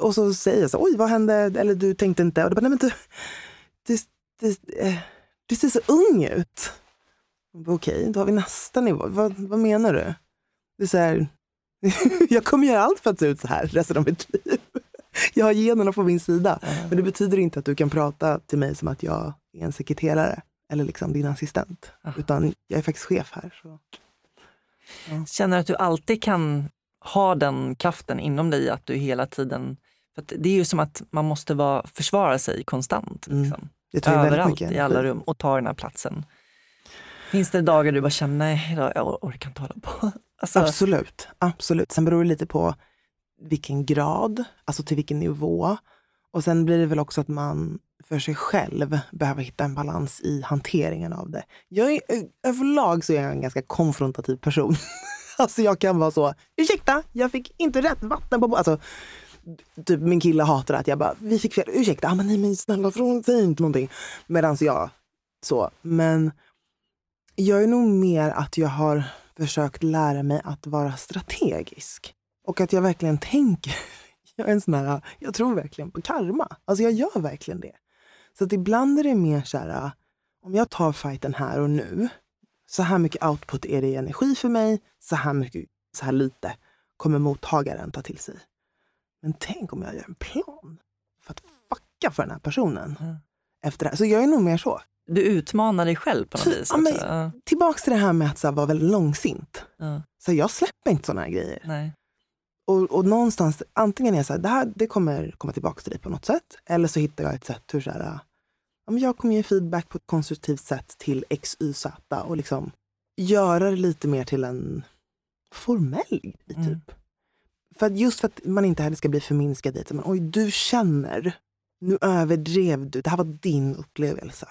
Och så säger jag så, oj vad hände, eller du tänkte inte, och då bara, nej men du, du, du, eh, du ser så ung ut. Okej, då har vi nästa nivå. Vad, vad menar du? Det är så här, jag kommer göra allt för att se ut så här resten av mitt liv. Jag har generna på min sida. Men det betyder inte att du kan prata till mig som att jag är en sekreterare eller liksom din assistent. Utan jag är faktiskt chef här. Så.
Känner att du alltid kan ha den kraften inom dig att du hela tiden... För det är ju som att man måste vara, försvara sig konstant.
Mm.
Liksom.
Det tar
Överallt
mycket
i alla rum och ta den här platsen. Finns det dagar du bara känner, nej, idag, jag or- orkar inte hålla på. Alltså,
Absolut, absolut. Sen beror det lite på vilken grad, alltså till vilken nivå. Och sen blir det väl också att man för sig själv behöver hitta en balans i hanteringen av det. Jag är, överlag så är jag en ganska konfrontativ person. alltså jag kan vara så, ursäkta, jag fick inte rätt vatten på bo-" Alltså, typ min kille hatar att jag bara, vi fick fel, ursäkta, ah, men nej men snälla från, säg inte någonting. Medan jag så, men jag är nog mer att jag har försökt lära mig att vara strategisk. Och att jag verkligen tänker. Jag är en sån här, jag tror verkligen på karma. Alltså jag gör verkligen det. Så att ibland är det mer så här, om jag tar fighten här och nu Så här mycket output är det i energi för mig, så här mycket, så här lite kommer mottagaren ta till sig. Men tänk om jag gör en plan för att fucka för den här personen.
Mm.
Efter det här. Så jag är nog mer så.
Du utmanar dig själv på något
Typ,
vis.
ja, men-.
Ja,
Tillbaks till det här med att så här, vara väldigt långsint.
ja,
Så jag släpper inte såna här grejer.
nej.
Och, och någonstans, antingen är jag så här, det här det kommer komma tillbaka till dig på något sätt. Eller så hittar jag ett sätt hur så här, ja, jag kommer ge feedback på ett konstruktivt sätt till X, Y, Z och liksom göra det lite mer till en formell grej, typ.
Mm.
För att just för att man inte heller ska bli förminskad i att men, oj, du känner, nu överdrev du, det här var din upplevelse.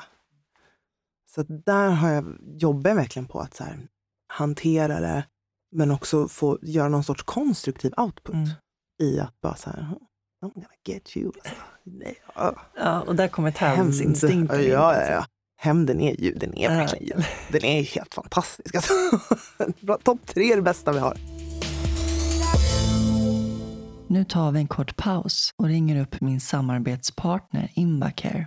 Så där har jag, jobbar jag verkligen på att så här, hantera det, men också få göra någon sorts konstruktiv output
Mm.
i att bara så här, "Huh, I'm gonna get you. Alltså, nej, ja.
Ja, och där kommer
Hämnd.
tävlingsinstinkten
Ja,
in,
ja,
alltså.
ja. Hämnden är ju, den är
Ja.
verkligen, den är helt fantastisk. Alltså. Topp tre är det bästa vi har.
Nu tar vi en kort paus och ringer upp min samarbetspartner Invacare.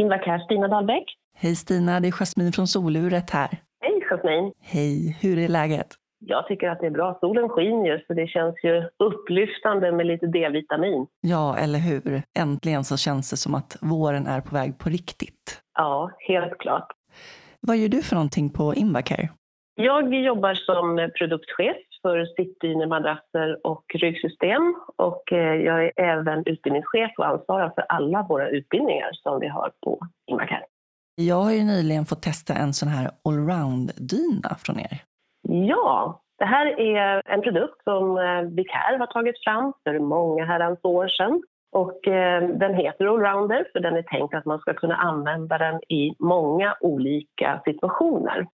Invacare, Stina Dahlbäck.
Hej Stina, det är Jasmine från Soluret här.
Hej Jasmine.
Hej, hur är läget?
Jag tycker att det är bra. Solen skiner så det känns ju upplyftande med lite D-vitamin.
Ja, eller hur? Äntligen så känns det som att våren är på väg på riktigt.
Ja, helt klart.
Vad gör du för någonting på Invacare?
Jag jobbar som produktchef för sittdynor, madrasser och ryggsystem. Och eh, jag är även utbildningschef och ansvarar för alla våra utbildningar som vi har på Invacare.
Jag har ju nyligen fått testa en sån här allround-dyna från er.
Ja, det här är en produkt som eh, Vicare har tagit fram för många herrans år sedan. Och eh, den heter Allrounder för den är tänkt att man ska kunna använda den i många olika situationer.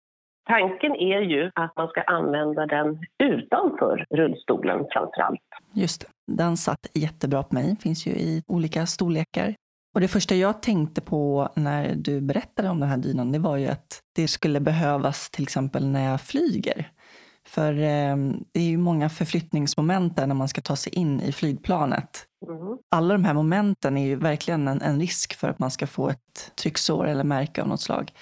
Tanken är ju att man ska använda den utanför rullstolen framför allt.
Just det. Den satt jättebra på mig, finns ju i olika storlekar. Och det första jag tänkte på när du berättade om den här dynan, det var ju att det skulle behövas till exempel när jag flyger. För eh, det är ju många förflyttningsmoment där när man ska ta sig in i flygplanet.
Mm.
Alla de här momenten är ju verkligen en, en risk för att man ska få ett trycksår eller märke av något slag.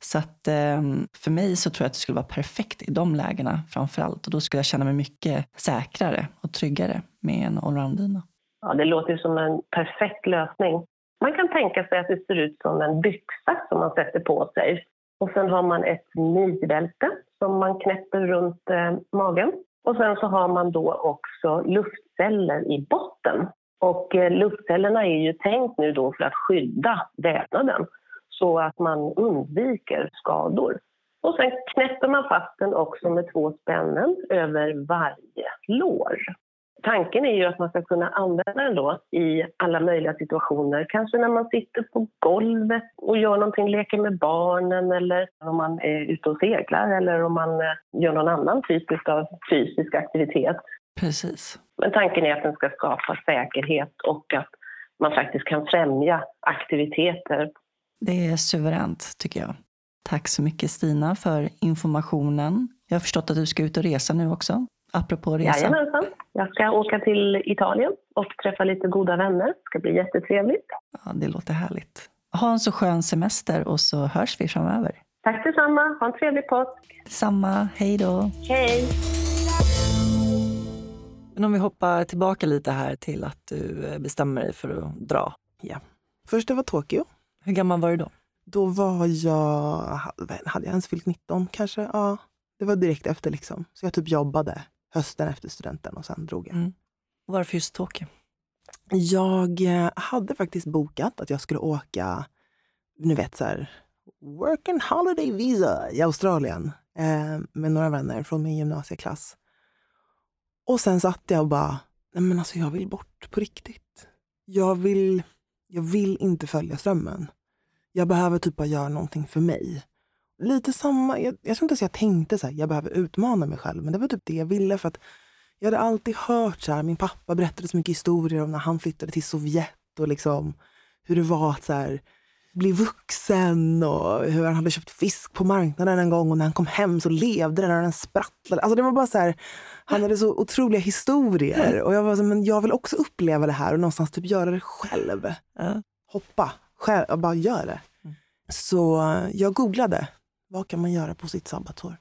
Så att ehm, för mig så tror jag att det skulle vara perfekt i de lägena framför allt. Och då skulle jag känna mig mycket säkrare och tryggare med en allround-dyna.
Ja, det låter ju som en perfekt lösning. Man kan tänka sig att det ser ut som en byxa som man sätter på sig. Och sen har man ett midbälte som man knäpper runt eh, magen. Och sen så har man då också luftceller i botten. Och eh, luftcellerna är ju tänkt nu då för att skydda vävnaden så att man undviker skador. Och sen knäpper man fast den också med två spännen över varje lår. Tanken är ju att man ska kunna använda den då i alla möjliga situationer. Kanske när man sitter på golvet och gör någonting, leker med barnen eller om man är ute och seglar eller om man eh, gör någon annan typ av fysisk aktivitet.
Precis.
Men tanken är att den ska skapa säkerhet och att man faktiskt kan främja aktiviteter.
Det är suveränt tycker jag. Tack så mycket Stina för informationen. Jag har förstått att du ska ut och resa nu också. Apropå resa.
Jajamensan. Jag ska åka till Italien och träffa lite goda vänner. Det ska bli jättetrevligt.
Ja, det låter härligt. Ha en så skön semester och så hörs vi framöver.
Tack detsamma. Ha en trevlig påsk.
Detsamma. Hej då.
Hej!
Men om vi hoppar tillbaka lite här till att du eh, bestämmer dig för att dra.
Först det var Tokyo.
Hur gammal var du då?
Då var jag, hade jag ens fyllt 19 kanske? Ja, det var direkt efter liksom. Så jag typ jobbade hösten efter studenten och sen drog jag.
Mm. Varför just Tokyo?
Jag eh, hade faktiskt bokat att jag skulle åka, ni vet så här, work and holiday visa i Australien eh, med några vänner från min gymnasieklass. Och sen satt jag och bara, nej men alltså jag vill bort på riktigt. Jag vill, jag vill inte följa strömmen. Jag behöver typ bara göra någonting för mig. Lite samma, jag, jag tror inte ens jag tänkte så här, jag behöver utmana mig själv, men det var typ det jag ville för att jag hade alltid hört så här, min pappa berättade så mycket historier om när han flyttade till Sovjet och liksom hur det var att så här, bli vuxen och hur han hade köpt fisk på marknaden en gång och när han kom hem så levde den och den sprattlade. Alltså det var bara så här, han hade så otroliga historier och jag var så men jag vill också uppleva det här och någonstans typ göra det själv. Hoppa själv och bara gör det. Så jag googlade, vad kan man göra på sitt sabbatsår?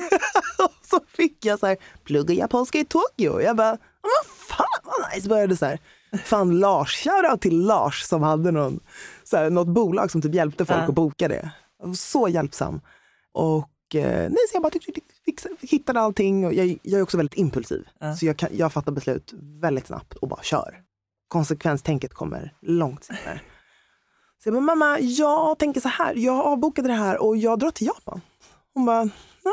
så fick jag så här, plugga japanska i Tokyo. Jag bara, vad fan vad nice. Började så här, fan Lars, shoutout till Lars som hade någon, så här, något bolag som typ hjälpte folk
Ja.
att boka det. Så hjälpsam. Och eh, nej, så jag bara typ, fix, hittade allting. Och jag, jag är också väldigt impulsiv.
Ja.
Så jag, kan, jag fattar beslut väldigt snabbt och bara kör. Konsekvenstänket kommer långt senare. Så jag bara, mamma, jag tänker så här. Jag avbokade det här och jag drar till Japan. Hon bara,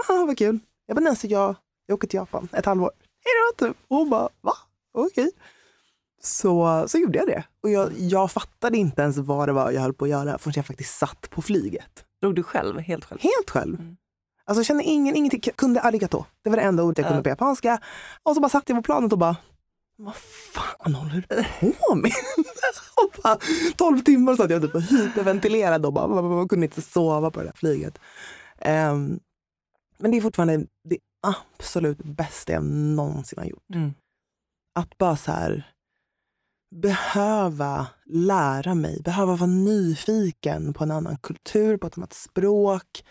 ah, vad kul. Jag bara, nej, så jag, jag åker till Japan ett halvår. Hej då, typ. Och hon bara, va? Okej. Så, så gjorde jag det. Och jag, jag fattade inte ens vad det var jag höll på att göra förrän jag faktiskt satt på flyget.
Drog du själv, helt själv?
Helt själv.
Mm.
Alltså jag kände ingen, ingenting. Jag kunde arigato. Det var det enda ordet jag
Ja.
kunde på japanska. Och så bara satt jag på planet och bara, vad fan håller du på med? och bara, 12 timmar satt jag typ och hyperventilerade och bara, bara, kunde inte sova på det där flyget. Ehm, men det är fortfarande det absolut bästa jag någonsin har gjort.
Mm.
Att bara så här behöva lära mig, behöva vara nyfiken på en annan kultur, på ett annat språk,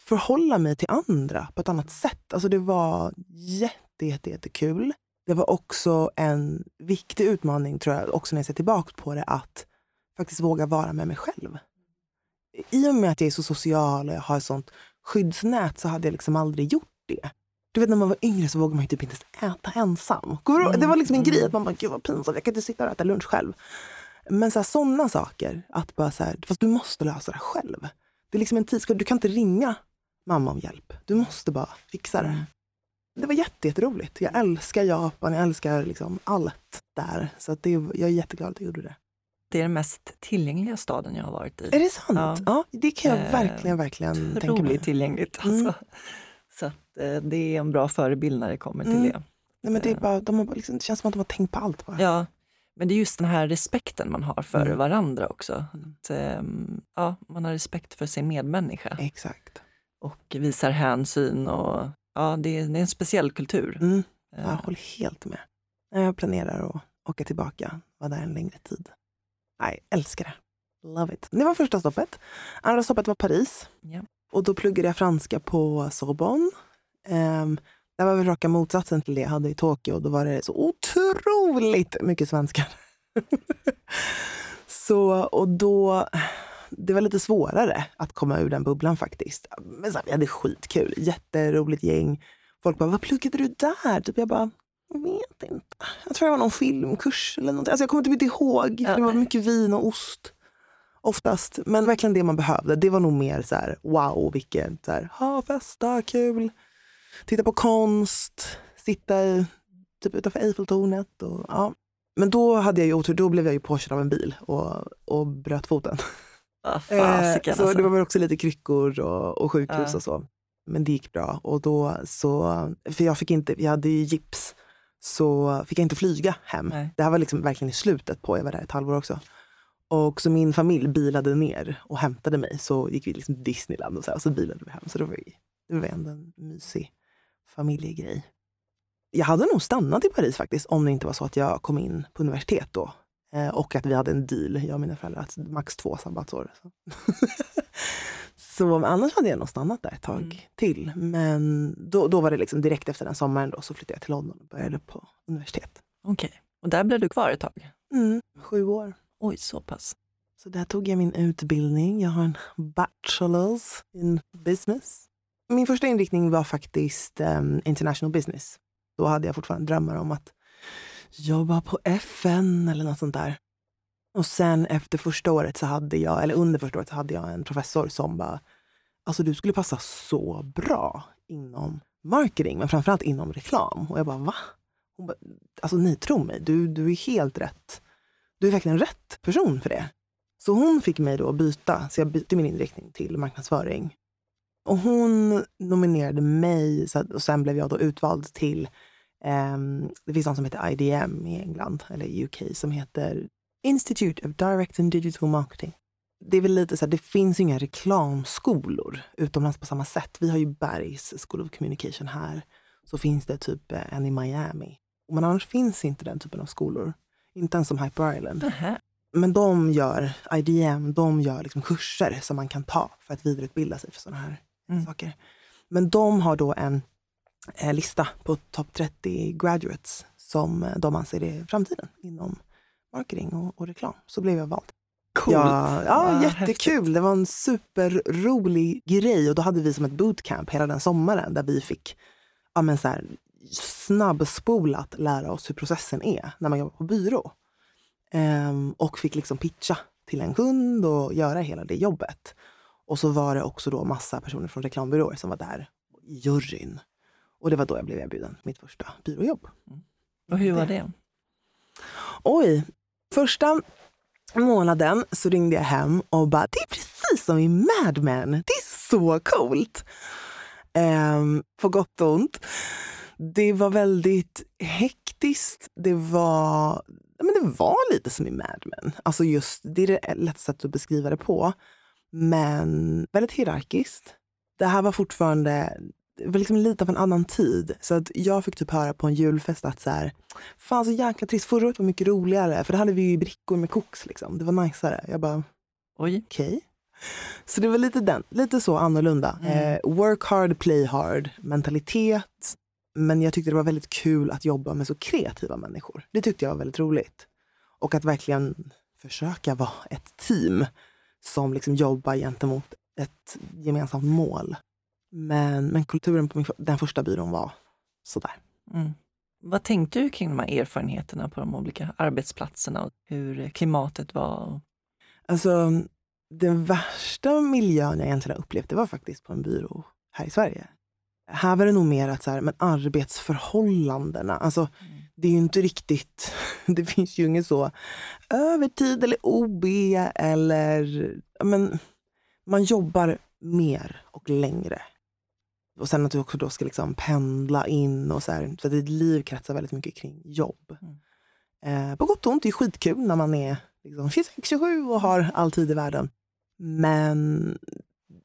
förhålla mig till andra på ett annat sätt. Alltså det var jätte, jätte, jättekul. Det var också en viktig utmaning, tror jag, också när jag ser tillbaka på det, att faktiskt våga vara med mig själv. I och med att jag är så social och jag har ett sånt skyddsnät så hade jag liksom aldrig gjort det. Du vet när man var yngre så vågade man ju typ inte ens äta ensam. Det var liksom en
Mm,
grej
mm.
att man bara, gud vad pinsamt, jag kan inte sitta och äta lunch själv. Men sådana saker, att bara så här, fast du måste lösa det själv. Det är liksom en tid, du kan inte ringa mamma om hjälp. Du måste bara fixa det.
Mm.
Det var jätte, jätteroligt. Jag älskar Japan, jag älskar liksom allt där. Så det, jag är jätteglad att jag gjorde det.
Det är den mest tillgängliga staden jag har varit i.
Är det sant? Ja,
Ja.
det kan jag
Eh,
verkligen, verkligen tänka mig.
Tillgängligt.
Mm.
Alltså. Så att, eh, det är en bra förebild när det kommer till
Mm.
det.
Nej, men det, är bara, de har liksom, det känns som att de har tänkt på allt bara.
Ja, men det är just den här respekten man har för
Mm.
varandra också.
Mm.
Att, ehm, ja, man har respekt för sin medmänniska
Exakt.
och visar hänsyn. Och, ja, det, är, det är en speciell kultur.
Mm.
Eh,
Jag håller helt med. Jag planerar att åka tillbaka, vara där en längre tid. Nej, älskar det. Love it. Det var första stoppet. Andra stoppet var Paris.
Ja.
Och då pluggade jag franska på Sorbonne. Um, det var väl raka motsatsen till det jag hade i Tokyo. Då var det så otroligt mycket svenskar. så, och då, det var lite svårare att komma ur den bubblan faktiskt. Men så vi hade skitkul, jätteroligt gäng. Folk bara, vad pluggade du där? Typ jag bara, jag vet inte. Jag tror det var någon filmkurs eller något. Alltså jag kommer typ inte ihåg, för det var mycket vin och ost. Oftast. Men verkligen det man behövde. Det var nog mer så här, wow, vilket så här, ha, festa, kul. Titta på konst, sitta i, typ utanför Eiffeltornet. Och, ja. Men då hade jag ju otur, då blev jag ju påkörd av en bil och, och bröt foten.
Ah,
Eh, så
alltså.
det var väl också lite kryckor och, och sjukhus
Ja.
och så. Men det gick bra. Och då så, för jag fick inte, jag hade ju gips, så fick jag inte flyga hem.
Nej.
Det här var liksom verkligen i slutet på, jag var där ett halvår också. Och så min familj bilade ner och hämtade mig. Så gick vi liksom till Disneyland och så, här, och så bilade vi hem. Så det var, ju- det var ändå en mysig familjegrej. Jag hade nog stannat i Paris faktiskt om det inte var så att jag kom in på universitet då. Eh, och att vi hade en deal, jag och mina föräldrar, att max två sabbatsår. Så, så annars hade jag nog stannat där ett tag
Mm.
till. Men då, då var det liksom direkt efter den sommaren då, så flyttade jag till London och började på universitet.
Okej, och där blev du kvar ett tag?
Mm, sju år.
Oj, så pass.
Så där tog jag min utbildning. Jag har en bachelors in business. Min första inriktning var faktiskt um, international business. Då hade jag fortfarande drömmar om att jobba på FN eller något sånt där. Och sen efter första året så hade jag, eller under första året så hade jag en professor som bara, alltså du skulle passa så bra inom marketing, men framförallt inom reklam. Och jag bara, va? Hon bara, alltså ni tror mig, du, du är helt rätt. Du är verkligen rätt person för det. Så hon fick mig då att byta, så jag bytte min inriktning till marknadsföring. Och hon nominerade mig så att, och sen blev jag då utvald till, ehm, det finns något som heter IDM i England, eller UK, som heter Institute of Direct and Digital Marketing. Det är väl lite så här, det finns inga reklamskolor utomlands på samma sätt. Vi har ju Bergs School of Communication här. Så finns det typ eh, en i Miami. Men annars finns inte den typen av skolor. Inte ens som Hyper Island.
Nähä.
men de gör, IDM, de gör liksom kurser som man kan ta för att vidareutbilda sig för sådana här
Mm.
saker. Men de har då en lista på topp 30 graduates som eh, de anser är framtiden inom marketing och, och reklam. Så blev jag vald.
Coolt.
Ja, ja
Vad
jättekul.
häftigt.
Det var en superrolig grej och då hade vi som ett bootcamp hela den sommaren där vi fick ja, men så här, snabbspolat lära oss hur processen är när man jobbar på byrå. Ehm, och fick liksom pitcha till en kund och göra hela det jobbet. Och så var det också då massa personer från reklambyråer som var där juryn. Och det var då jag blev erbjuden mitt första byråjobb.
Och hur var det?
Oj, första månaden så ringde jag hem och bara, det är precis som i Mad Men. Det är så coolt. Ehm, på gott och ont. Det var väldigt hektiskt. Det var, men det var lite som i Mad Men. Alltså just, det är det lätt sätt att beskriva det på. Men väldigt hierarkiskt. Det här var fortfarande det var liksom lite av en annan tid. Så att jag fick typ höra på en julfest att så här, fan så jäkla trist, förra året var mycket roligare för då hade vi ju brickor med koks liksom. Det var najsare. Jag bara,
Oj.
okej. Så det var lite den, lite så annorlunda.
Mm.
Eh, work hard, play hard mentalitet. Men jag tyckte det var väldigt kul att jobba med så kreativa människor. Det tyckte jag var väldigt roligt. Och att verkligen försöka vara ett team som liksom jobbar gentemot ett gemensamt mål. Men, men kulturen på min, den första byrån var sådär.
Mm. Vad tänkte du kring de här erfarenheterna på de olika arbetsplatserna och hur klimatet var?
Alltså, den värsta miljön jag egentligen har upplevt, det var faktiskt på en byrå här i Sverige. Här var det nog mer att så här, men arbetsförhållandena, alltså det är ju inte riktigt, det finns ju inget så övertid eller OB eller, men man jobbar mer och längre. Och sen att du också då ska liksom pendla in och så här, så att ditt liv kretsar väldigt mycket kring jobb. Eh, på gott och ont, det är skitkul när man är liksom 26-27 och har all tid i världen. Men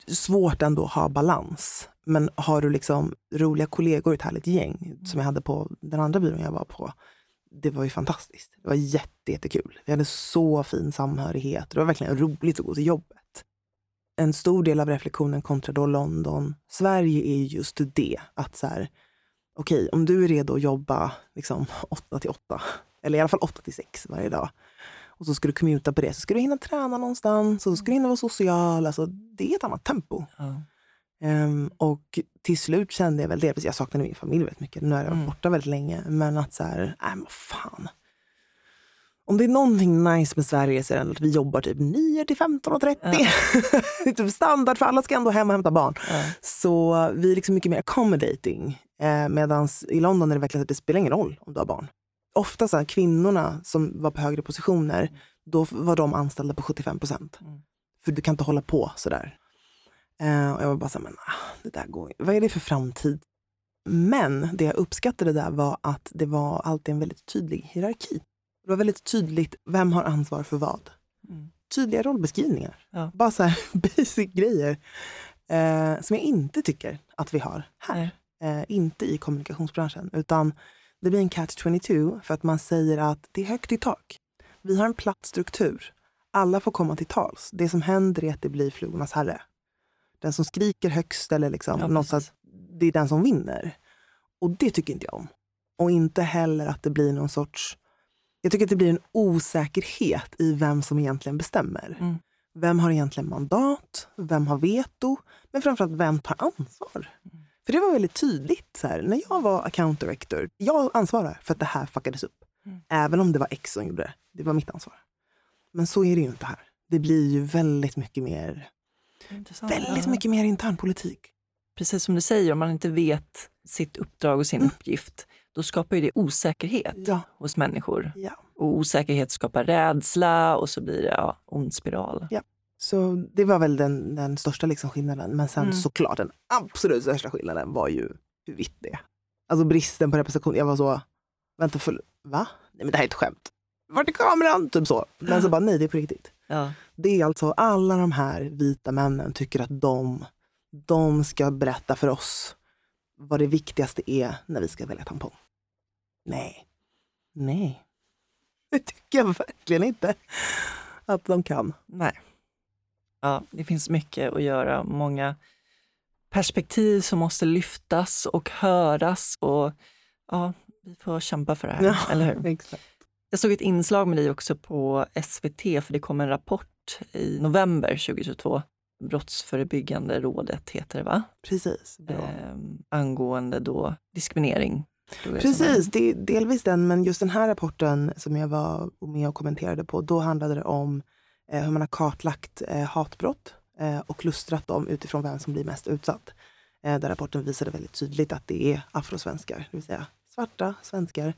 svårt ändå att ha balans. Men har du liksom roliga kollegor, ett härligt gäng som jag hade på den andra byrån jag var på. Det var ju fantastiskt. Det var jätte, jättekul. Vi hade så fin samhörighet. Det var verkligen roligt att gå till jobbet. En stor del av reflektionen kontra då London, Sverige är ju just det. Att så här, okej, om du är redo att jobba liksom 8 till 8, eller i alla fall 8 till 6 varje dag. Och så ska du commuta på det, så ska du hinna träna någonstans och så ska du hinna vara social. Alltså, det är ett annat tempo.
Ja.
Ehm, och till slut kände jag väl det, jag saknade min familj väldigt mycket. Nu har jag varit
Mm.
borta väldigt länge. Men att så här, nej men vad fan. Om det är någonting nice med Sverige så är det att vi jobbar typ 9 till 15.30. det är typ standard för alla ska ändå hem och hämta barn.
Ja.
Så vi är liksom mycket mer accommodating. Eh, Medan i London är det verkligen att det spelar ingen roll om du har barn. Ofta så här, kvinnorna som var på högre positioner, då var de anställda på 75 procent.
Mm.
För du kan inte hålla på sådär. Eh, och jag var bara så här, men ah, det där går. Vad är det för framtid? Men det jag uppskattade där var att det var alltid en väldigt tydlig hierarki. Det var väldigt tydligt, vem har ansvar för vad?
Mm.
Tydliga rollbeskrivningar.
Ja.
Bara så här basic grejer. Eh, som jag inte tycker att vi har här. Eh, inte i kommunikationsbranschen. Utan det blir en catch 22 för att man säger att det är högt i tak. Vi har en platt struktur. Alla får komma till tals. Det som händer är att det blir flugornas herre. Den som skriker högst eller liksom
Ja,
något att det är den som vinner. Och det tycker inte jag om. Och inte heller att det blir någon sorts... Jag tycker att det blir en osäkerhet i vem som egentligen bestämmer.
Mm.
Vem har egentligen mandat? Vem har veto? Men framförallt, vem tar ansvar? För det var väldigt tydligt. Så här, när jag var account director, jag ansvarar för att det här fuckades upp.
Mm.
Även om det var X som gjorde det. Det var mitt ansvar. Men så är det ju inte här. Det blir ju väldigt mycket mer,
Intressant.
väldigt mycket mer internpolitik.
Precis som du säger, om man inte vet sitt uppdrag och sin
Mm.
uppgift, då skapar ju det osäkerhet
Ja,
hos människor.
ja.
Och osäkerhet skapar rädsla och så blir det ja, ond spiral.
Så det var väl den, den största liksom skillnaden. Men sen
Mm.
såklart den absolut största skillnaden var ju hur vitt det är. Alltså bristen på representation. Jag var så, vänta, för, va? Nej men det här är ett skämt. Vart är kameran? Typ så. Men så bara, nej det är på riktigt.
Ja.
Det är alltså alla de här vita männen tycker att de, de ska berätta för oss vad det viktigaste är när vi ska välja tampong. Nej. Nej. Det tycker jag verkligen inte. att de kan.
Nej. Ja, det finns mycket att göra. Många perspektiv som måste lyftas och höras. Och ja, vi får kämpa för det här,
Ja,
eller hur?
Exakt.
Jag såg ett inslag med dig också på SVT, för det kom en rapport i november 2022. Brottsförebyggande rådet heter det, va?
Precis.
Eh, angående då diskriminering.
Precis, det är delvis den, men just den här rapporten som jag var med och kommenterade på, då handlade det om eh, hur man har kartlagt eh, hatbrott eh, och lustrat dem utifrån vem som blir mest utsatt. Eh, där rapporten visade väldigt tydligt att det är afrosvenskar, det vill säga svarta svenskar,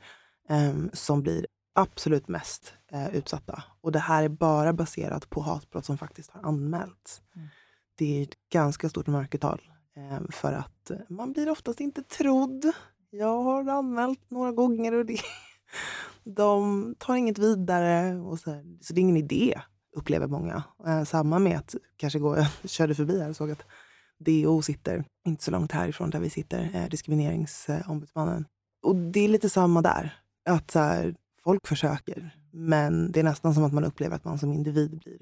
eh, som blir absolut mest eh, utsatta. Och det här är bara baserat på hatbrott som faktiskt har anmälts.
Mm.
Det är ett ganska stort mörkertal eh, för att eh, man blir oftast inte trodd. Jag har anmält några gånger och det, de tar inget vidare. Och så, här. så det är ingen idé, upplever många. Eh, samma med att kanske gå, jag körde förbi här och såg att DO sitter inte så långt härifrån där vi sitter, eh, diskrimineringsombudsmannen. Och det är lite samma där. Att så här, folk försöker, men det är nästan som att man upplever att man som individ blir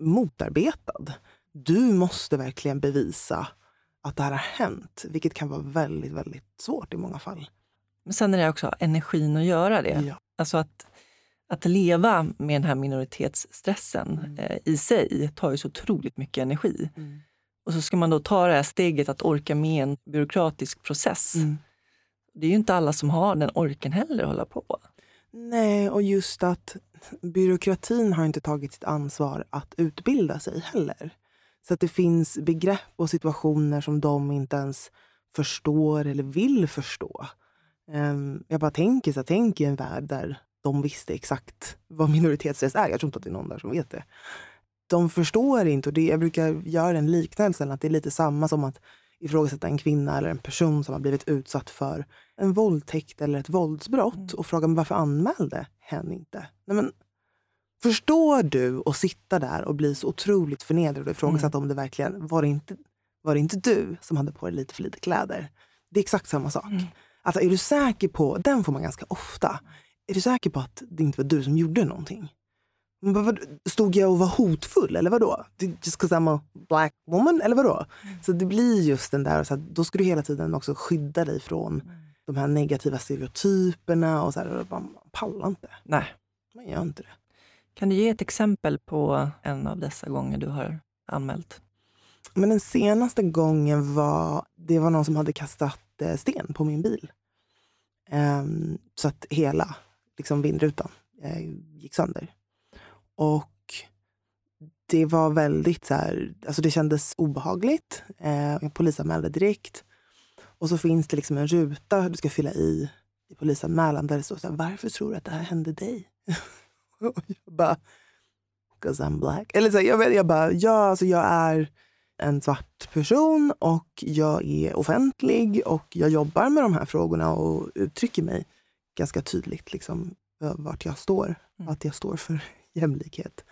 motarbetad. Du måste verkligen bevisa att det här har hänt, vilket kan vara väldigt, väldigt svårt i många fall.
Men sen är det också energin att göra det.
Ja.
Alltså att, att leva med den här minoritetsstressen
Mm.
eh, i sig tar ju så otroligt mycket energi.
Mm.
Och så ska man då ta det här steget att orka med en byråkratisk process.
Mm.
Det är ju inte alla som har den orken heller att hålla på.
Nej, och just att byråkratin har inte tagit sitt ansvar att utbilda sig heller. Så att det finns begrepp och situationer som de inte ens förstår eller vill förstå. Ehm, jag bara tänker så tänk i en värld där de visste exakt vad minoritetsrätt är. Jag tror inte att det är någon där som vet det. De förstår inte och det, jag brukar göra en liknelse, att det är lite samma som att ifrågasätta en kvinna eller en person som har blivit utsatt för en våldtäkt eller ett våldsbrott
Mm.
och fråga men varför anmälde hen inte? Nej, men, förstår du att sitta där och bli så otroligt förnedrad och ifrågasätta om det verkligen var det, inte, var det inte du som hade på dig lite för lite kläder? Det är exakt samma sak.
Mm.
Alltså, är du säker på, den får man ganska ofta, är du säker på att det inte var du som gjorde någonting? Stod jag och var hotfull eller vadå? Just 'cause I'm a black woman eller vadå? Så det blir just den där, så att då ska du hela tiden också skydda dig från de här negativa stereotyperna och så här, och bara, man pallar inte.
Nej.
Man gör inte det.
Kan du ge ett exempel på en av dessa gånger du har anmält?
Men den senaste gången var det var någon som hade kastat eh, sten på min bil. Ehm, så att hela liksom, vindrutan eh, gick sönder. Och det var väldigt så här, alltså det kändes obehagligt. Eh, jag polisanmälde direkt. Och så finns det liksom en ruta du ska fylla i i polisanmälan där det står så här, varför tror du att det här hände dig? och jag bara, 'cause I'm black. Eller så här, jag, vet, jag bara, ja alltså jag är en svart person och jag är offentlig och jag jobbar med de här frågorna och uttrycker mig ganska tydligt liksom, vart jag står.
Mm.
Att jag står för jämlikhet.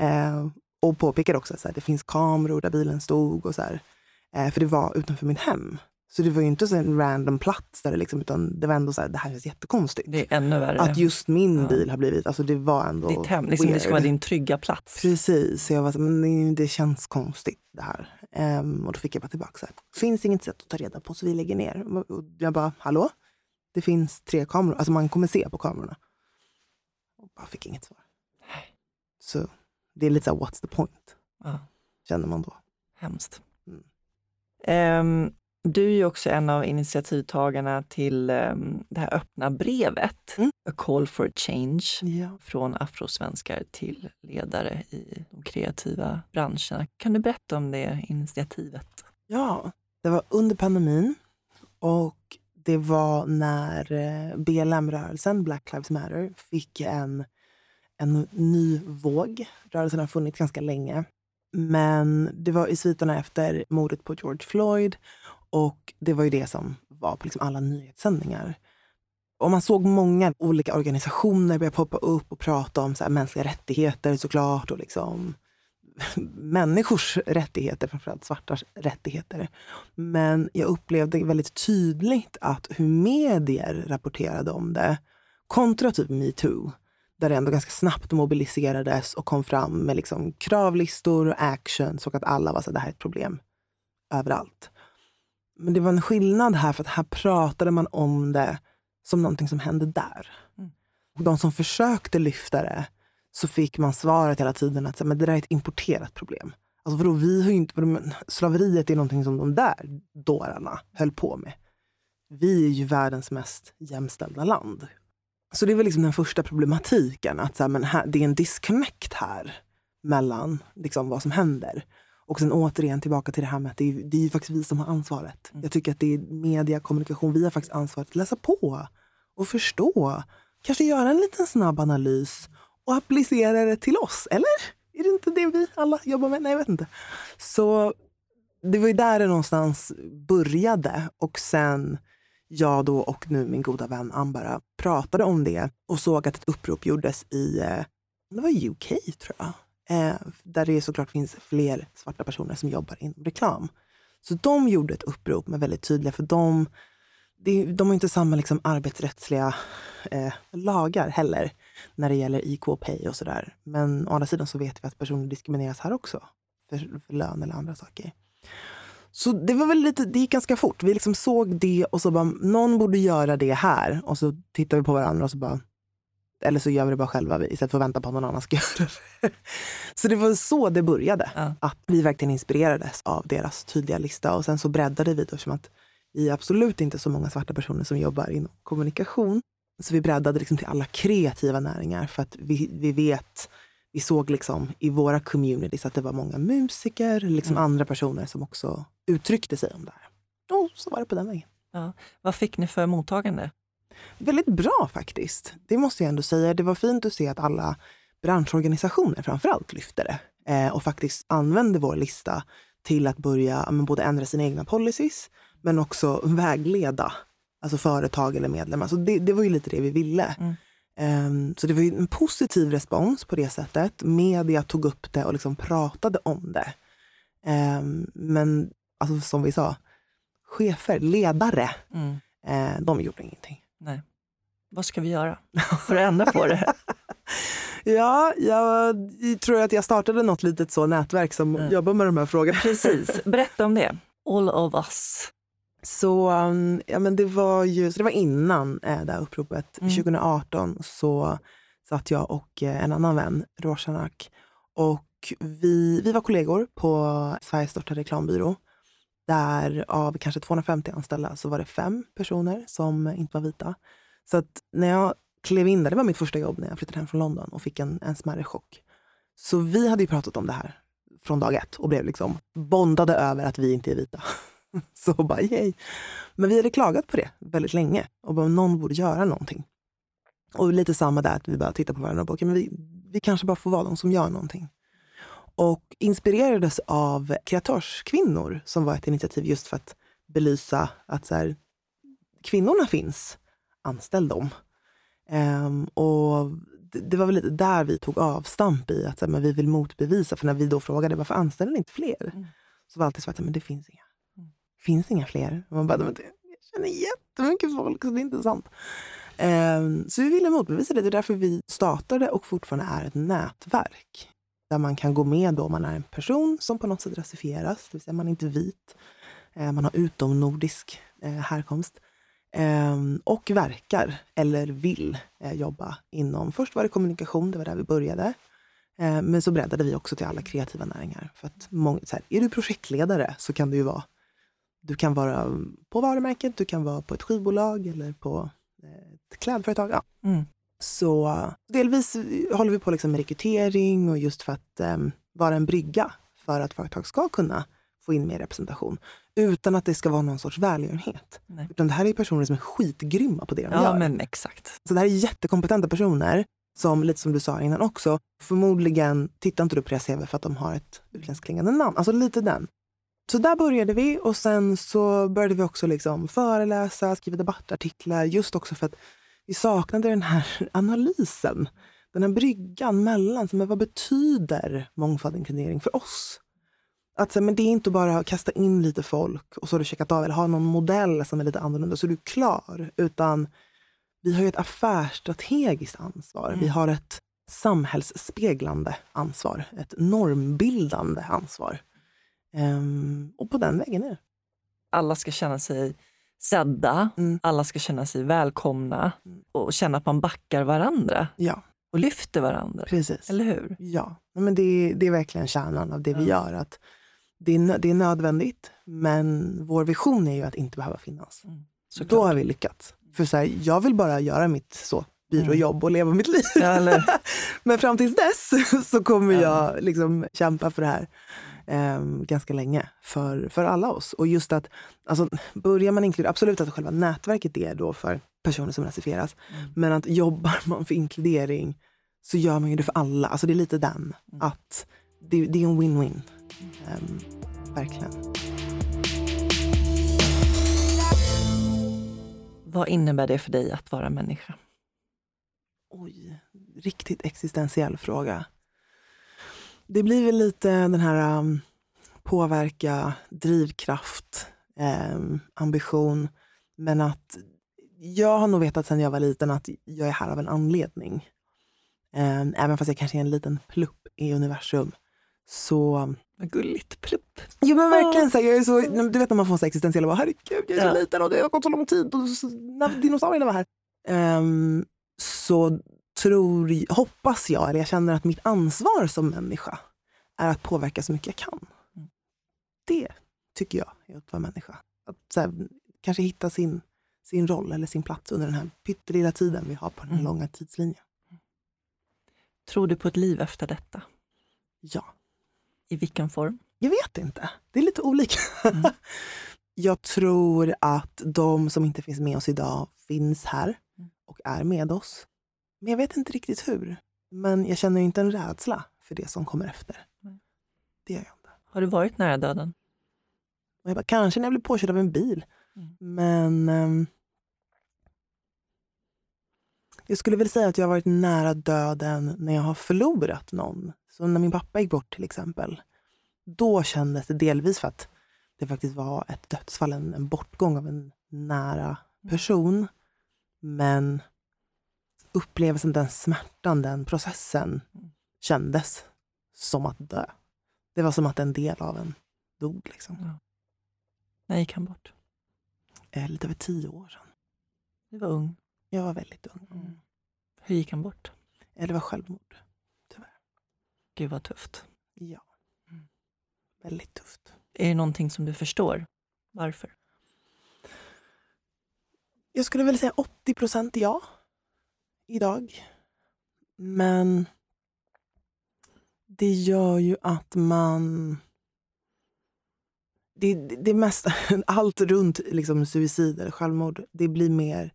Eh, och påpekar också att det finns kameror där bilen stod. och så här, eh, För det var utanför mitt hem. Så det var ju inte så en random plats, där det liksom, utan det var ändå så här, det här känns jättekonstigt.
Det är ännu värre.
Att just min
Ja.
bil har blivit, alltså det var ändå
Ditt hem, liksom, det ska
weird.
vara din trygga plats.
Precis, så jag var så, men det, känns konstigt det här. Ehm, och då fick jag bara tillbaka så här, finns inget sätt att ta reda på så vi lägger ner. Och jag bara, hallå? Det finns tre kameror, alltså man kommer se på kamerorna. Och bara fick inget svar. Så det är lite så här, what's the point?
Ja,
Känner man då.
hemskt.
Mm.
Ehm, du är ju också en av initiativtagarna till ehm, det här öppna brevet,
Mm.
A call for change,
Ja.
från afrosvenskar till ledare i de kreativa branscherna. Kan du berätta om det initiativet?
ja, det var under pandemin och det var när eh, BLM-rörelsen, Black Lives Matter, fick en, en ny våg. Rörelsen har funnits ganska länge. Men det var i sviterna efter mordet på George Floyd och det var ju det som var på liksom alla nyhetssändningar. Och man såg många olika organisationer börja poppa upp och prata om så här mänskliga rättigheter såklart och liksom människors rättigheter, framförallt svartars rättigheter. Men jag upplevde väldigt tydligt att hur medier rapporterade om det kontra typ metoo. där det ändå ganska snabbt mobiliserades och kom fram med liksom kravlistor och actions och att alla var så här, det här är ett problem överallt. Men det var en skillnad här för att här pratade man om det som någonting som hände där. Mm. Och de som försökte lyfta det så fick man svaret hela tiden att men det där är ett importerat problem. Alltså vadå, vi har inte, vadå, slaveriet är någonting som de där dårarna höll på med. Vi är ju världens mest jämställda land. Så det var liksom den första problematiken, att så här, men här, det är en disconnect här mellan liksom, vad som händer. Och sen återigen tillbaka till det här med att det är, det är faktiskt vi som har ansvaret. Mm. Jag tycker att det är media, kommunikation, vi har faktiskt ansvaret att läsa på och förstå. Kanske göra en liten snabb analys och applicera det till oss. Eller? Är det inte det vi alla jobbar med? Nej, jag vet inte. Så det var ju där det någonstans började. Och sen jag då och nu min goda vän Ambara pratade om det och såg att ett upprop gjordes i eh, det var UK, tror jag. Eh, där det såklart finns fler svarta personer som jobbar inom reklam. Så de gjorde ett upprop med väldigt tydliga, för de, de har inte samma liksom arbetsrättsliga eh, lagar heller när det gäller IK Pay och sådär. Men å andra sidan så vet vi att personer diskrimineras här också för, för lön eller andra saker. Så det var väl lite, det gick ganska fort. Vi liksom såg det och så bara, någon borde göra det här. Och så tittade vi på varandra och så bara, eller så gör vi det bara själva istället för att vänta på att någon annan ska göra det. Så det var så det började. Ja. Att vi verkligen inspirerades av deras tydliga lista. Och sen så breddade vi det som att vi är absolut inte så många svarta personer som jobbar inom kommunikation. Så vi breddade liksom till alla kreativa näringar för att vi, vi vet, vi såg liksom i våra communities att det var många musiker, liksom mm. andra personer som också uttryckte sig om det här. Och så var det på den vägen.
Ja. Vad fick ni för mottagande?
Väldigt bra faktiskt. Det måste jag ändå säga. Det var fint att se att alla branschorganisationer framförallt lyfte det eh, och faktiskt använde vår lista till att börja men, både ändra sina egna policies men också vägleda alltså företag eller medlemmar. Så det, det var ju lite det vi ville. Mm. Um, så det var en positiv respons på det sättet. Media tog upp det och liksom pratade om det. Um, men alltså, som vi sa, chefer, ledare, mm. uh, de gjorde ingenting.
Nej. Vad ska vi göra för att ändra på det?
ja, jag tror att jag startade något litet så nätverk som mm. jobbar med de här frågorna.
Precis, berätta om det. All of us.
Så, um, ja, men det, var ju, så det var innan eh, det här uppropet. Mm. 2018 så satt jag och eh, en annan vän, Roshanak, och vi, vi var kollegor på Sveriges största reklambyrå. Där av kanske 250 anställda så var det fem personer som inte var vita. Så att när jag klev in där, det var mitt första jobb när jag flyttade hem från London och fick en, en smärre chock. Så vi hade ju pratat om det här från dag ett och blev liksom bondade över att vi inte är vita. Så bara yay. Men vi hade klagat på det väldigt länge och bara någon borde göra någonting. Och lite samma där, att vi bara tittar på varandra och bara, okay, men vi, vi kanske bara får vara de som gör någonting. Och inspirerades av kreatörskvinnor som var ett initiativ just för att belysa att så här, kvinnorna finns, anställ dem. Um, och det, det, var väl lite där vi tog avstamp i att så här, men vi vill motbevisa. För när vi då frågade varför anställer ni inte fler? Mm. Så var det alltid så att men det finns inga finns inga fler. man bara, jag känner jättemycket folk så det är inte sant. Um, så vi ville motbevisa det. Det är därför vi startade och fortfarande är ett nätverk. Där man kan gå med då man är en person som på något sätt rasifieras, det vill säga man är inte vit. Eh, man har utomnordisk eh, härkomst. Ehm, och verkar eller vill eh, jobba inom, först var det kommunikation, det var där vi började. Men så breddade vi också till alla kreativa näringar. För att många, så här, är du projektledare så kan du ju vara du kan vara på varumärket, du kan vara på ett skivbolag eller på ett klädföretag. Ja. Mm. Så delvis håller vi på liksom med rekrytering och just för att um, vara en brygga för att företag ska kunna få in mer representation. Utan att det ska vara någon sorts välgörenhet. Nej. Utan det här är personer som är skitgrymma på det de
ja,
gör.
Men exakt.
Så det här är jättekompetenta personer som, lite som du sa innan också, förmodligen tittar inte du på deras CV för att de har ett utländskt klingande namn. Alltså lite den. Så där började vi och sen så började vi också liksom föreläsa, skriva debattartiklar just också för att vi saknade den här analysen. Den här bryggan mellan, men vad betyder mångfald inkludering för oss? Att så, men det är inte bara att kasta in lite folk och så har du checkat av eller ha någon modell som är lite annorlunda så är du klar. Utan vi har ju ett affärsstrategiskt ansvar.
Mm.
Vi har ett samhällsspeglande ansvar. Ett normbildande ansvar. Ehm, och på den vägen är det.
Alla ska känna sig sedda,
Mm.
alla ska känna sig välkomna
Mm.
och känna att man backar varandra
Ja,
och lyfter varandra.
precis.
Eller hur?
Ja, men det, är- det är verkligen kärnan av det vi
Ja.
gör. Att det, är, det är nödvändigt, men vår vision är ju att inte behöva finnas.
Såklart.
Då har vi lyckats. För så här, jag vill bara göra mitt så, byråjobb och leva mitt liv.
Ja?
Men fram tills dess så kommer
Ja.
jag liksom kämpa för det här eh, ganska länge. För, för alla oss. Och just att alltså, börjar man inkludera, absolut att själva nätverket är då för personer som rasifieras.
Mm.
Men att jobbar man för inkludering så gör man ju det för alla. Alltså det är lite den.
Mm.
Att det, det är en win-win. Ehm, verkligen.
Vad innebär det för dig att vara människa?
Oj, riktigt existentiell fråga. Det blir väl lite den här um, påverka, drivkraft, um, ambition. Men att jag har nog vetat sedan jag var liten att jag är här av en anledning. Um, även fast jag kanske är en liten plupp i universum. Så
Vad gulligt, plupp.
Jo men verkligen, så här, jag är så, du vet när man får så existentiella, bara, herregud jag är så
Ja.
liten och det har gått så lång tid och så, när dinosaurierna var här. Ehm, så tror, hoppas jag, eller jag känner att mitt ansvar som människa är att påverka så mycket jag kan.
Mm.
Det tycker jag är att vara människa. Att här, kanske hitta sin, sin roll eller sin plats under den här pyttelilla tiden vi har på den
Mm.
långa tidslinjen.
Tror du på ett liv efter detta?
Ja.
I vilken form?
Jag vet inte. Det är lite olika.
Mm.
jag tror att de som inte finns med oss idag finns här
Mm.
och är med oss. Men jag vet inte riktigt hur. Men jag känner inte en rädsla för det som kommer efter.
Nej.
Det gör jag inte.
Har du varit nära döden?
Och jag bara, kanske när jag blir påkörd av en bil.
Mm.
Men ehm, jag skulle väl säga att jag har varit nära döden när jag har förlorat någon. Så när min pappa gick bort till exempel. Då kändes det delvis för att det faktiskt var ett dödsfall, en, en bortgång av en nära person. Men upplevelsen, den smärtan, den processen kändes som att dö. Det var som att en del av en dog. Liksom.
När gick han bort?
Eh, Lite över tio år sedan.
Du var ung.
Jag var väldigt ung.
Mm. Hur gick han bort?
Eh, Det var självmord.
Gud vad tufft.
Ja.
Mm.
Väldigt tufft.
Är det någonting som du förstår? Varför?
Jag skulle väl säga 80 procent ja. Idag. Men det gör ju att man... Det, det, det mesta, allt runt liksom, suicid eller självmord, det blir mer...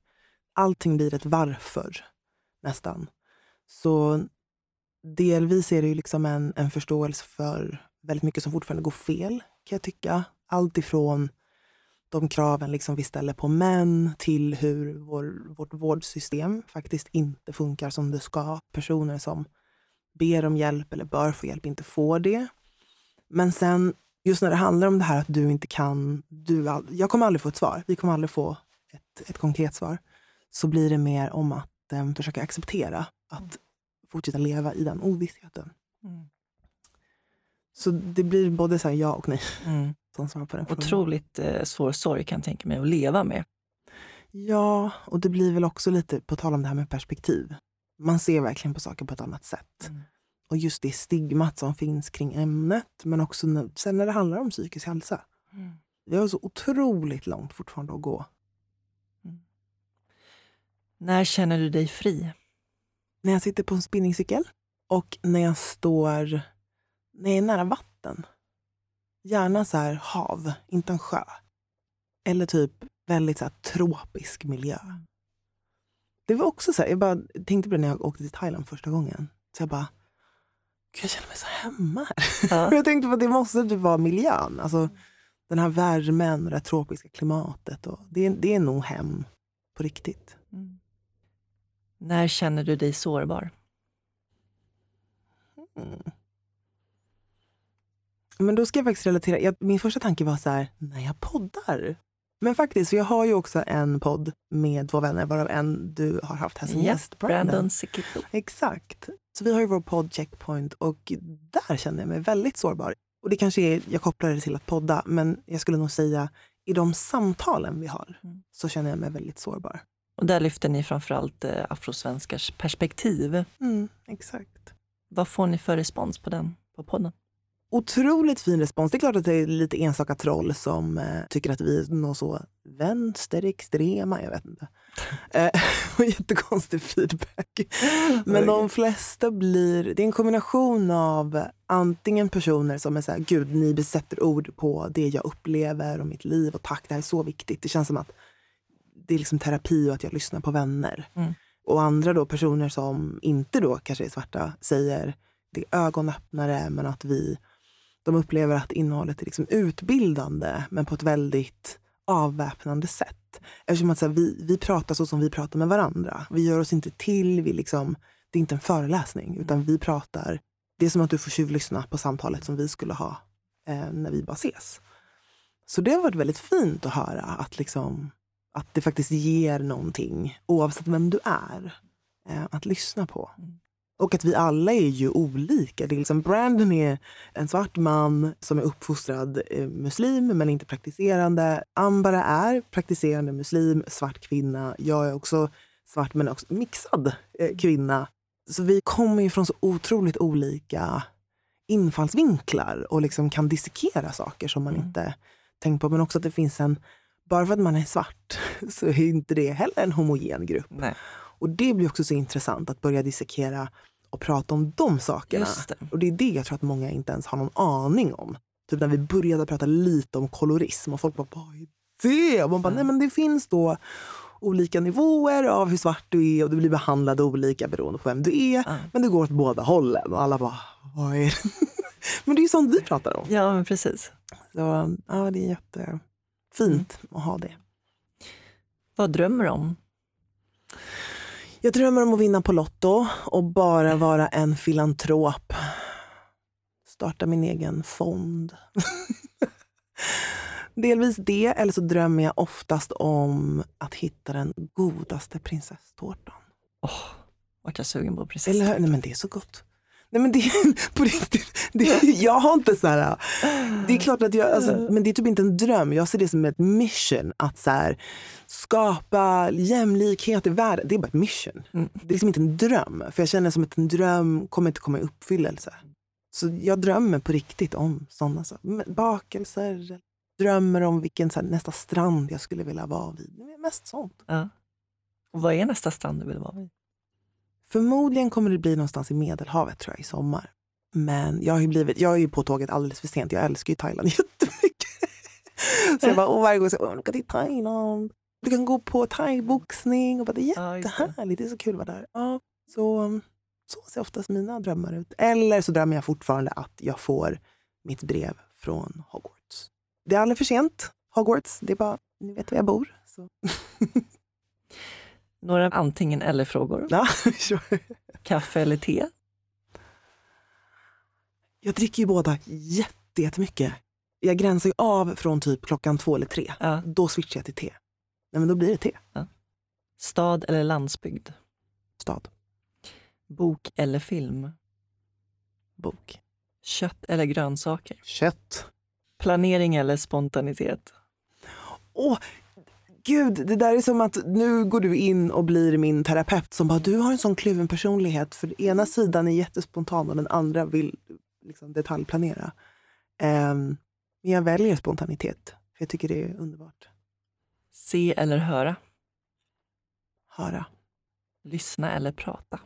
Allting blir ett varför, nästan. Så delvis är det ju liksom en, en förståelse för väldigt mycket som fortfarande går fel, kan jag tycka. Allt ifrån de kraven liksom vi ställer på män till hur vår, vårt vårdsystem faktiskt inte funkar som det ska. Personer som ber om hjälp eller bör få hjälp inte får det. Men sen, just när det handlar om det här att du inte kan... Du, all- jag kommer aldrig få ett svar. Vi kommer aldrig få ett, ett konkret svar. Så blir det mer om att eh, försöka acceptera att fortsätta leva i den ovissheten.
Mm.
Så det blir både så här ja och nej
Mm.
Som svar på den frågan.
Otroligt eh, svår sorg kan jag tänka mig att leva med.
Ja, och det blir väl också lite på tal om det här med perspektiv. Man ser verkligen på saker på ett annat sätt.
Mm.
Och just det stigmat som finns kring ämnet, men också när, sen när det handlar om psykisk hälsa.
Mm.
Vi har så otroligt långt fortfarande att gå.
När känner du dig fri?
När jag sitter på en spinningcykel och när jag står när jag är nära vatten. Gärna så här hav, inte en sjö. Eller typ väldigt så här tropisk miljö. Det var också så här, jag bara tänkte på det när jag åkte till Thailand första gången. Så jag bara, jag känner mig så hemma här.
Ja.
jag tänkte på att det måste typ vara miljön. Alltså, den här värmen och det här tropiska klimatet. Och det, är- det är nog hem på riktigt.
Mm. När känner du dig sårbar?
Mm. Men då ska jag faktiskt relatera. Jag, min första tanke var så här, när jag poddar. Men faktiskt, för jag har ju också en podd med två vänner, varav en du har haft här som gäst. Brandon.
Brandon Sikito.
Exakt. Så vi har ju vår podd Checkpoint och där kände jag mig väldigt sårbar. Och det kanske är, jag kopplar det till att podda, men jag skulle nog säga i de samtalen vi har
Mm.
så känner jag mig väldigt sårbar.
Och där lyfter ni framförallt eh, afrosvenskars perspektiv.
Mm, exakt.
Vad får ni för respons på den, på podden?
Otroligt fin respons. Det är klart att det är lite enstaka troll som eh, tycker att vi är någon så vänsterextrema, jag vet inte. Eh, och jättekonstig feedback. Men de flesta blir, det är en kombination av antingen personer som är så här, gud ni besätter ord på det jag upplever och mitt liv och tack, det här är så viktigt. Det känns som att det är liksom terapi och att jag lyssnar på vänner.
Mm.
Och andra då personer som inte då kanske är svarta säger det är ögonöppnare men att vi de upplever att innehållet är liksom utbildande men på ett väldigt avväpnande sätt. Eftersom att så här, vi, vi pratar så som vi pratar med varandra. Vi gör oss inte till, vi liksom, det är inte en föreläsning utan vi pratar, det är som att du får tjuvlyssna på samtalet som vi skulle ha eh, när vi bara ses. Så det har varit väldigt fint att höra att, liksom, att det faktiskt ger någonting oavsett vem du är eh, att lyssna på.
Mm.
Och att vi alla är ju olika. Det är liksom, Brandon är en svart man som är uppfostrad eh, muslim men inte praktiserande. Ambara är praktiserande muslim, svart kvinna. Jag är också svart men också mixad eh, kvinna. Så vi kommer ju från så otroligt olika infallsvinklar och liksom kan dissekera saker som man
Mm.
inte tänkt på. Men också att det finns en, bara för att man är svart så är inte det heller en homogen grupp.
Nej,
Och det blir också så intressant att börja dissekera och prata om de sakerna.
det.
Och det är det jag tror att många inte ens har någon aning om. Typ när vi började prata lite om kolorism och folk bara, vad är det? Och man bara,
Mm.
nej men det finns då olika nivåer av hur svart du är och du blir behandlad olika beroende på vem du är.
Ja.
Men det går åt båda hållen och alla bara, vad är det? men det är ju sånt vi pratar om.
Ja, men precis.
Så ja, det är jättefint att ha det.
Vad drömmer du om?
Jag drömmer om att vinna på Lotto och bara vara en filantrop. Starta min egen fond. Delvis det, eller så drömmer jag oftast om att hitta den godaste prinsesstårtan.
Åh, vart jag sugen på precis.
Eller hur? Nej men det är så gott. Nej men det är på riktigt. Det jag har inte så här, det är klart att jag, alltså, men det är typ inte en dröm. Jag ser det som ett mission att så här, skapa jämlikhet i världen. Det är bara ett mission.
Mm.
Det är liksom inte en dröm. För jag känner som att en dröm kommer inte komma i uppfyllelse. Så jag drömmer på riktigt om sådana saker. Bakelser, drömmer om vilken här, nästa strand jag skulle vilja vara vid. Mest sånt.
Ja. Och vad är nästa strand du vill vara vid?
Förmodligen kommer det bli någonstans i Medelhavet tror jag i sommar. Men jag har ju blivit, jag är ju på tåget alldeles för sent. Jag älskar ju Thailand jättemycket. Så jag bara, varje gång så jag åka till Thailand. Du kan gå på thaiboxning och bara, det är jättehärligt. Det är så kul att vara där. Ja, så, så ser oftast mina drömmar ut. Eller så drömmer jag fortfarande att jag får mitt brev från Hogwarts. Det är aldrig för sent. Hogwarts, det är bara, ni vet var jag bor. Så.
Några antingen eller-frågor?
Ja, sure.
Kaffe eller te?
Jag dricker ju båda jätte- jättemycket. Jag gränsar ju av från typ klockan två eller tre.
Ja.
Då switchar jag till te. Nej, men då blir det te.
Stad eller landsbygd?
Stad.
Bok eller film?
Bok.
Kött eller grönsaker?
Kött.
Planering eller spontanitet?
Åh, gud, det där är som att nu går du in och blir min terapeut som bara, du har en sån kluven personlighet. För ena sidan är jättespontan och den andra vill liksom detaljplanera. Ehm, men jag väljer spontanitet. För jag tycker det är underbart.
Se eller höra?
Höra.
Lyssna eller prata?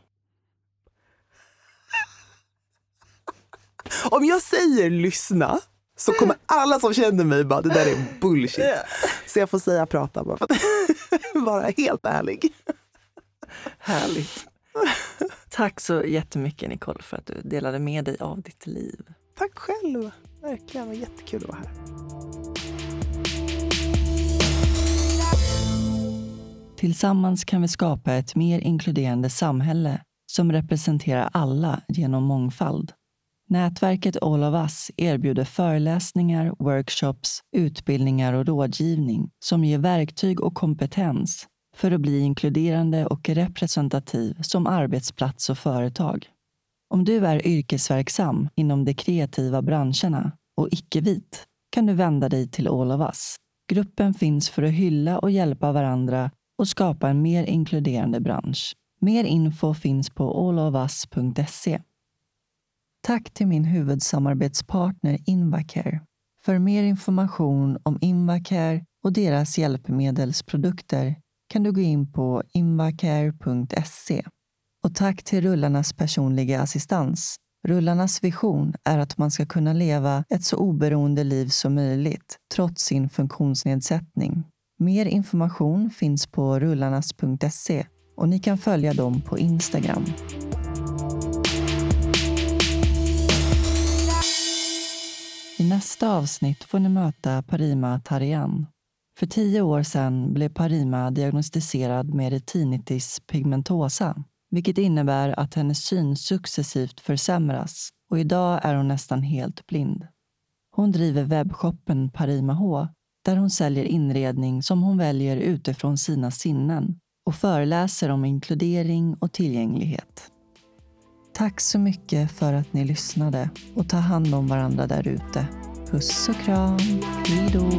Om jag säger lyssna så kommer alla som känner mig bara, det där är bullshit. Så jag får säga prata bara för att vara helt ärlig.
Härligt. Tack så jättemycket Nicole för att du delade med dig av ditt liv.
Tack själv. Verkligen, var jättekul att vara här.
Tillsammans kan vi skapa ett mer inkluderande samhälle som representerar alla genom mångfald. Nätverket All of Us erbjuder föreläsningar, workshops, utbildningar och rådgivning som ger verktyg och kompetens för att bli inkluderande och representativ som arbetsplats och företag. Om du är yrkesverksam inom de kreativa branscherna och icke-vit kan du vända dig till All of Us. Gruppen finns för att hylla och hjälpa varandra och skapa en mer inkluderande bransch. Mer info finns på allofus.se. Tack till min huvudsamarbetspartner Invacare. För mer information om Invacare och deras hjälpmedelsprodukter kan du gå in på invacare.se. Och tack till Rullarnas personliga assistans. Rullarnas vision är att man ska kunna leva ett så oberoende liv som möjligt trots sin funktionsnedsättning. Mer information finns på rullarnas.se och ni kan följa dem på Instagram. I nästa avsnitt får ni möta Parima Tarian. För tio år sedan blev Parima diagnostiserad med retinitis pigmentosa, vilket innebär att hennes syn successivt försämras och idag är hon nästan helt blind. Hon driver webbshoppen Parima H där hon säljer inredning som hon väljer utifrån sina sinnen och föreläser om inkludering och tillgänglighet. Tack så mycket för att ni lyssnade och ta hand om varandra där ute. Puss och kram. Hej då.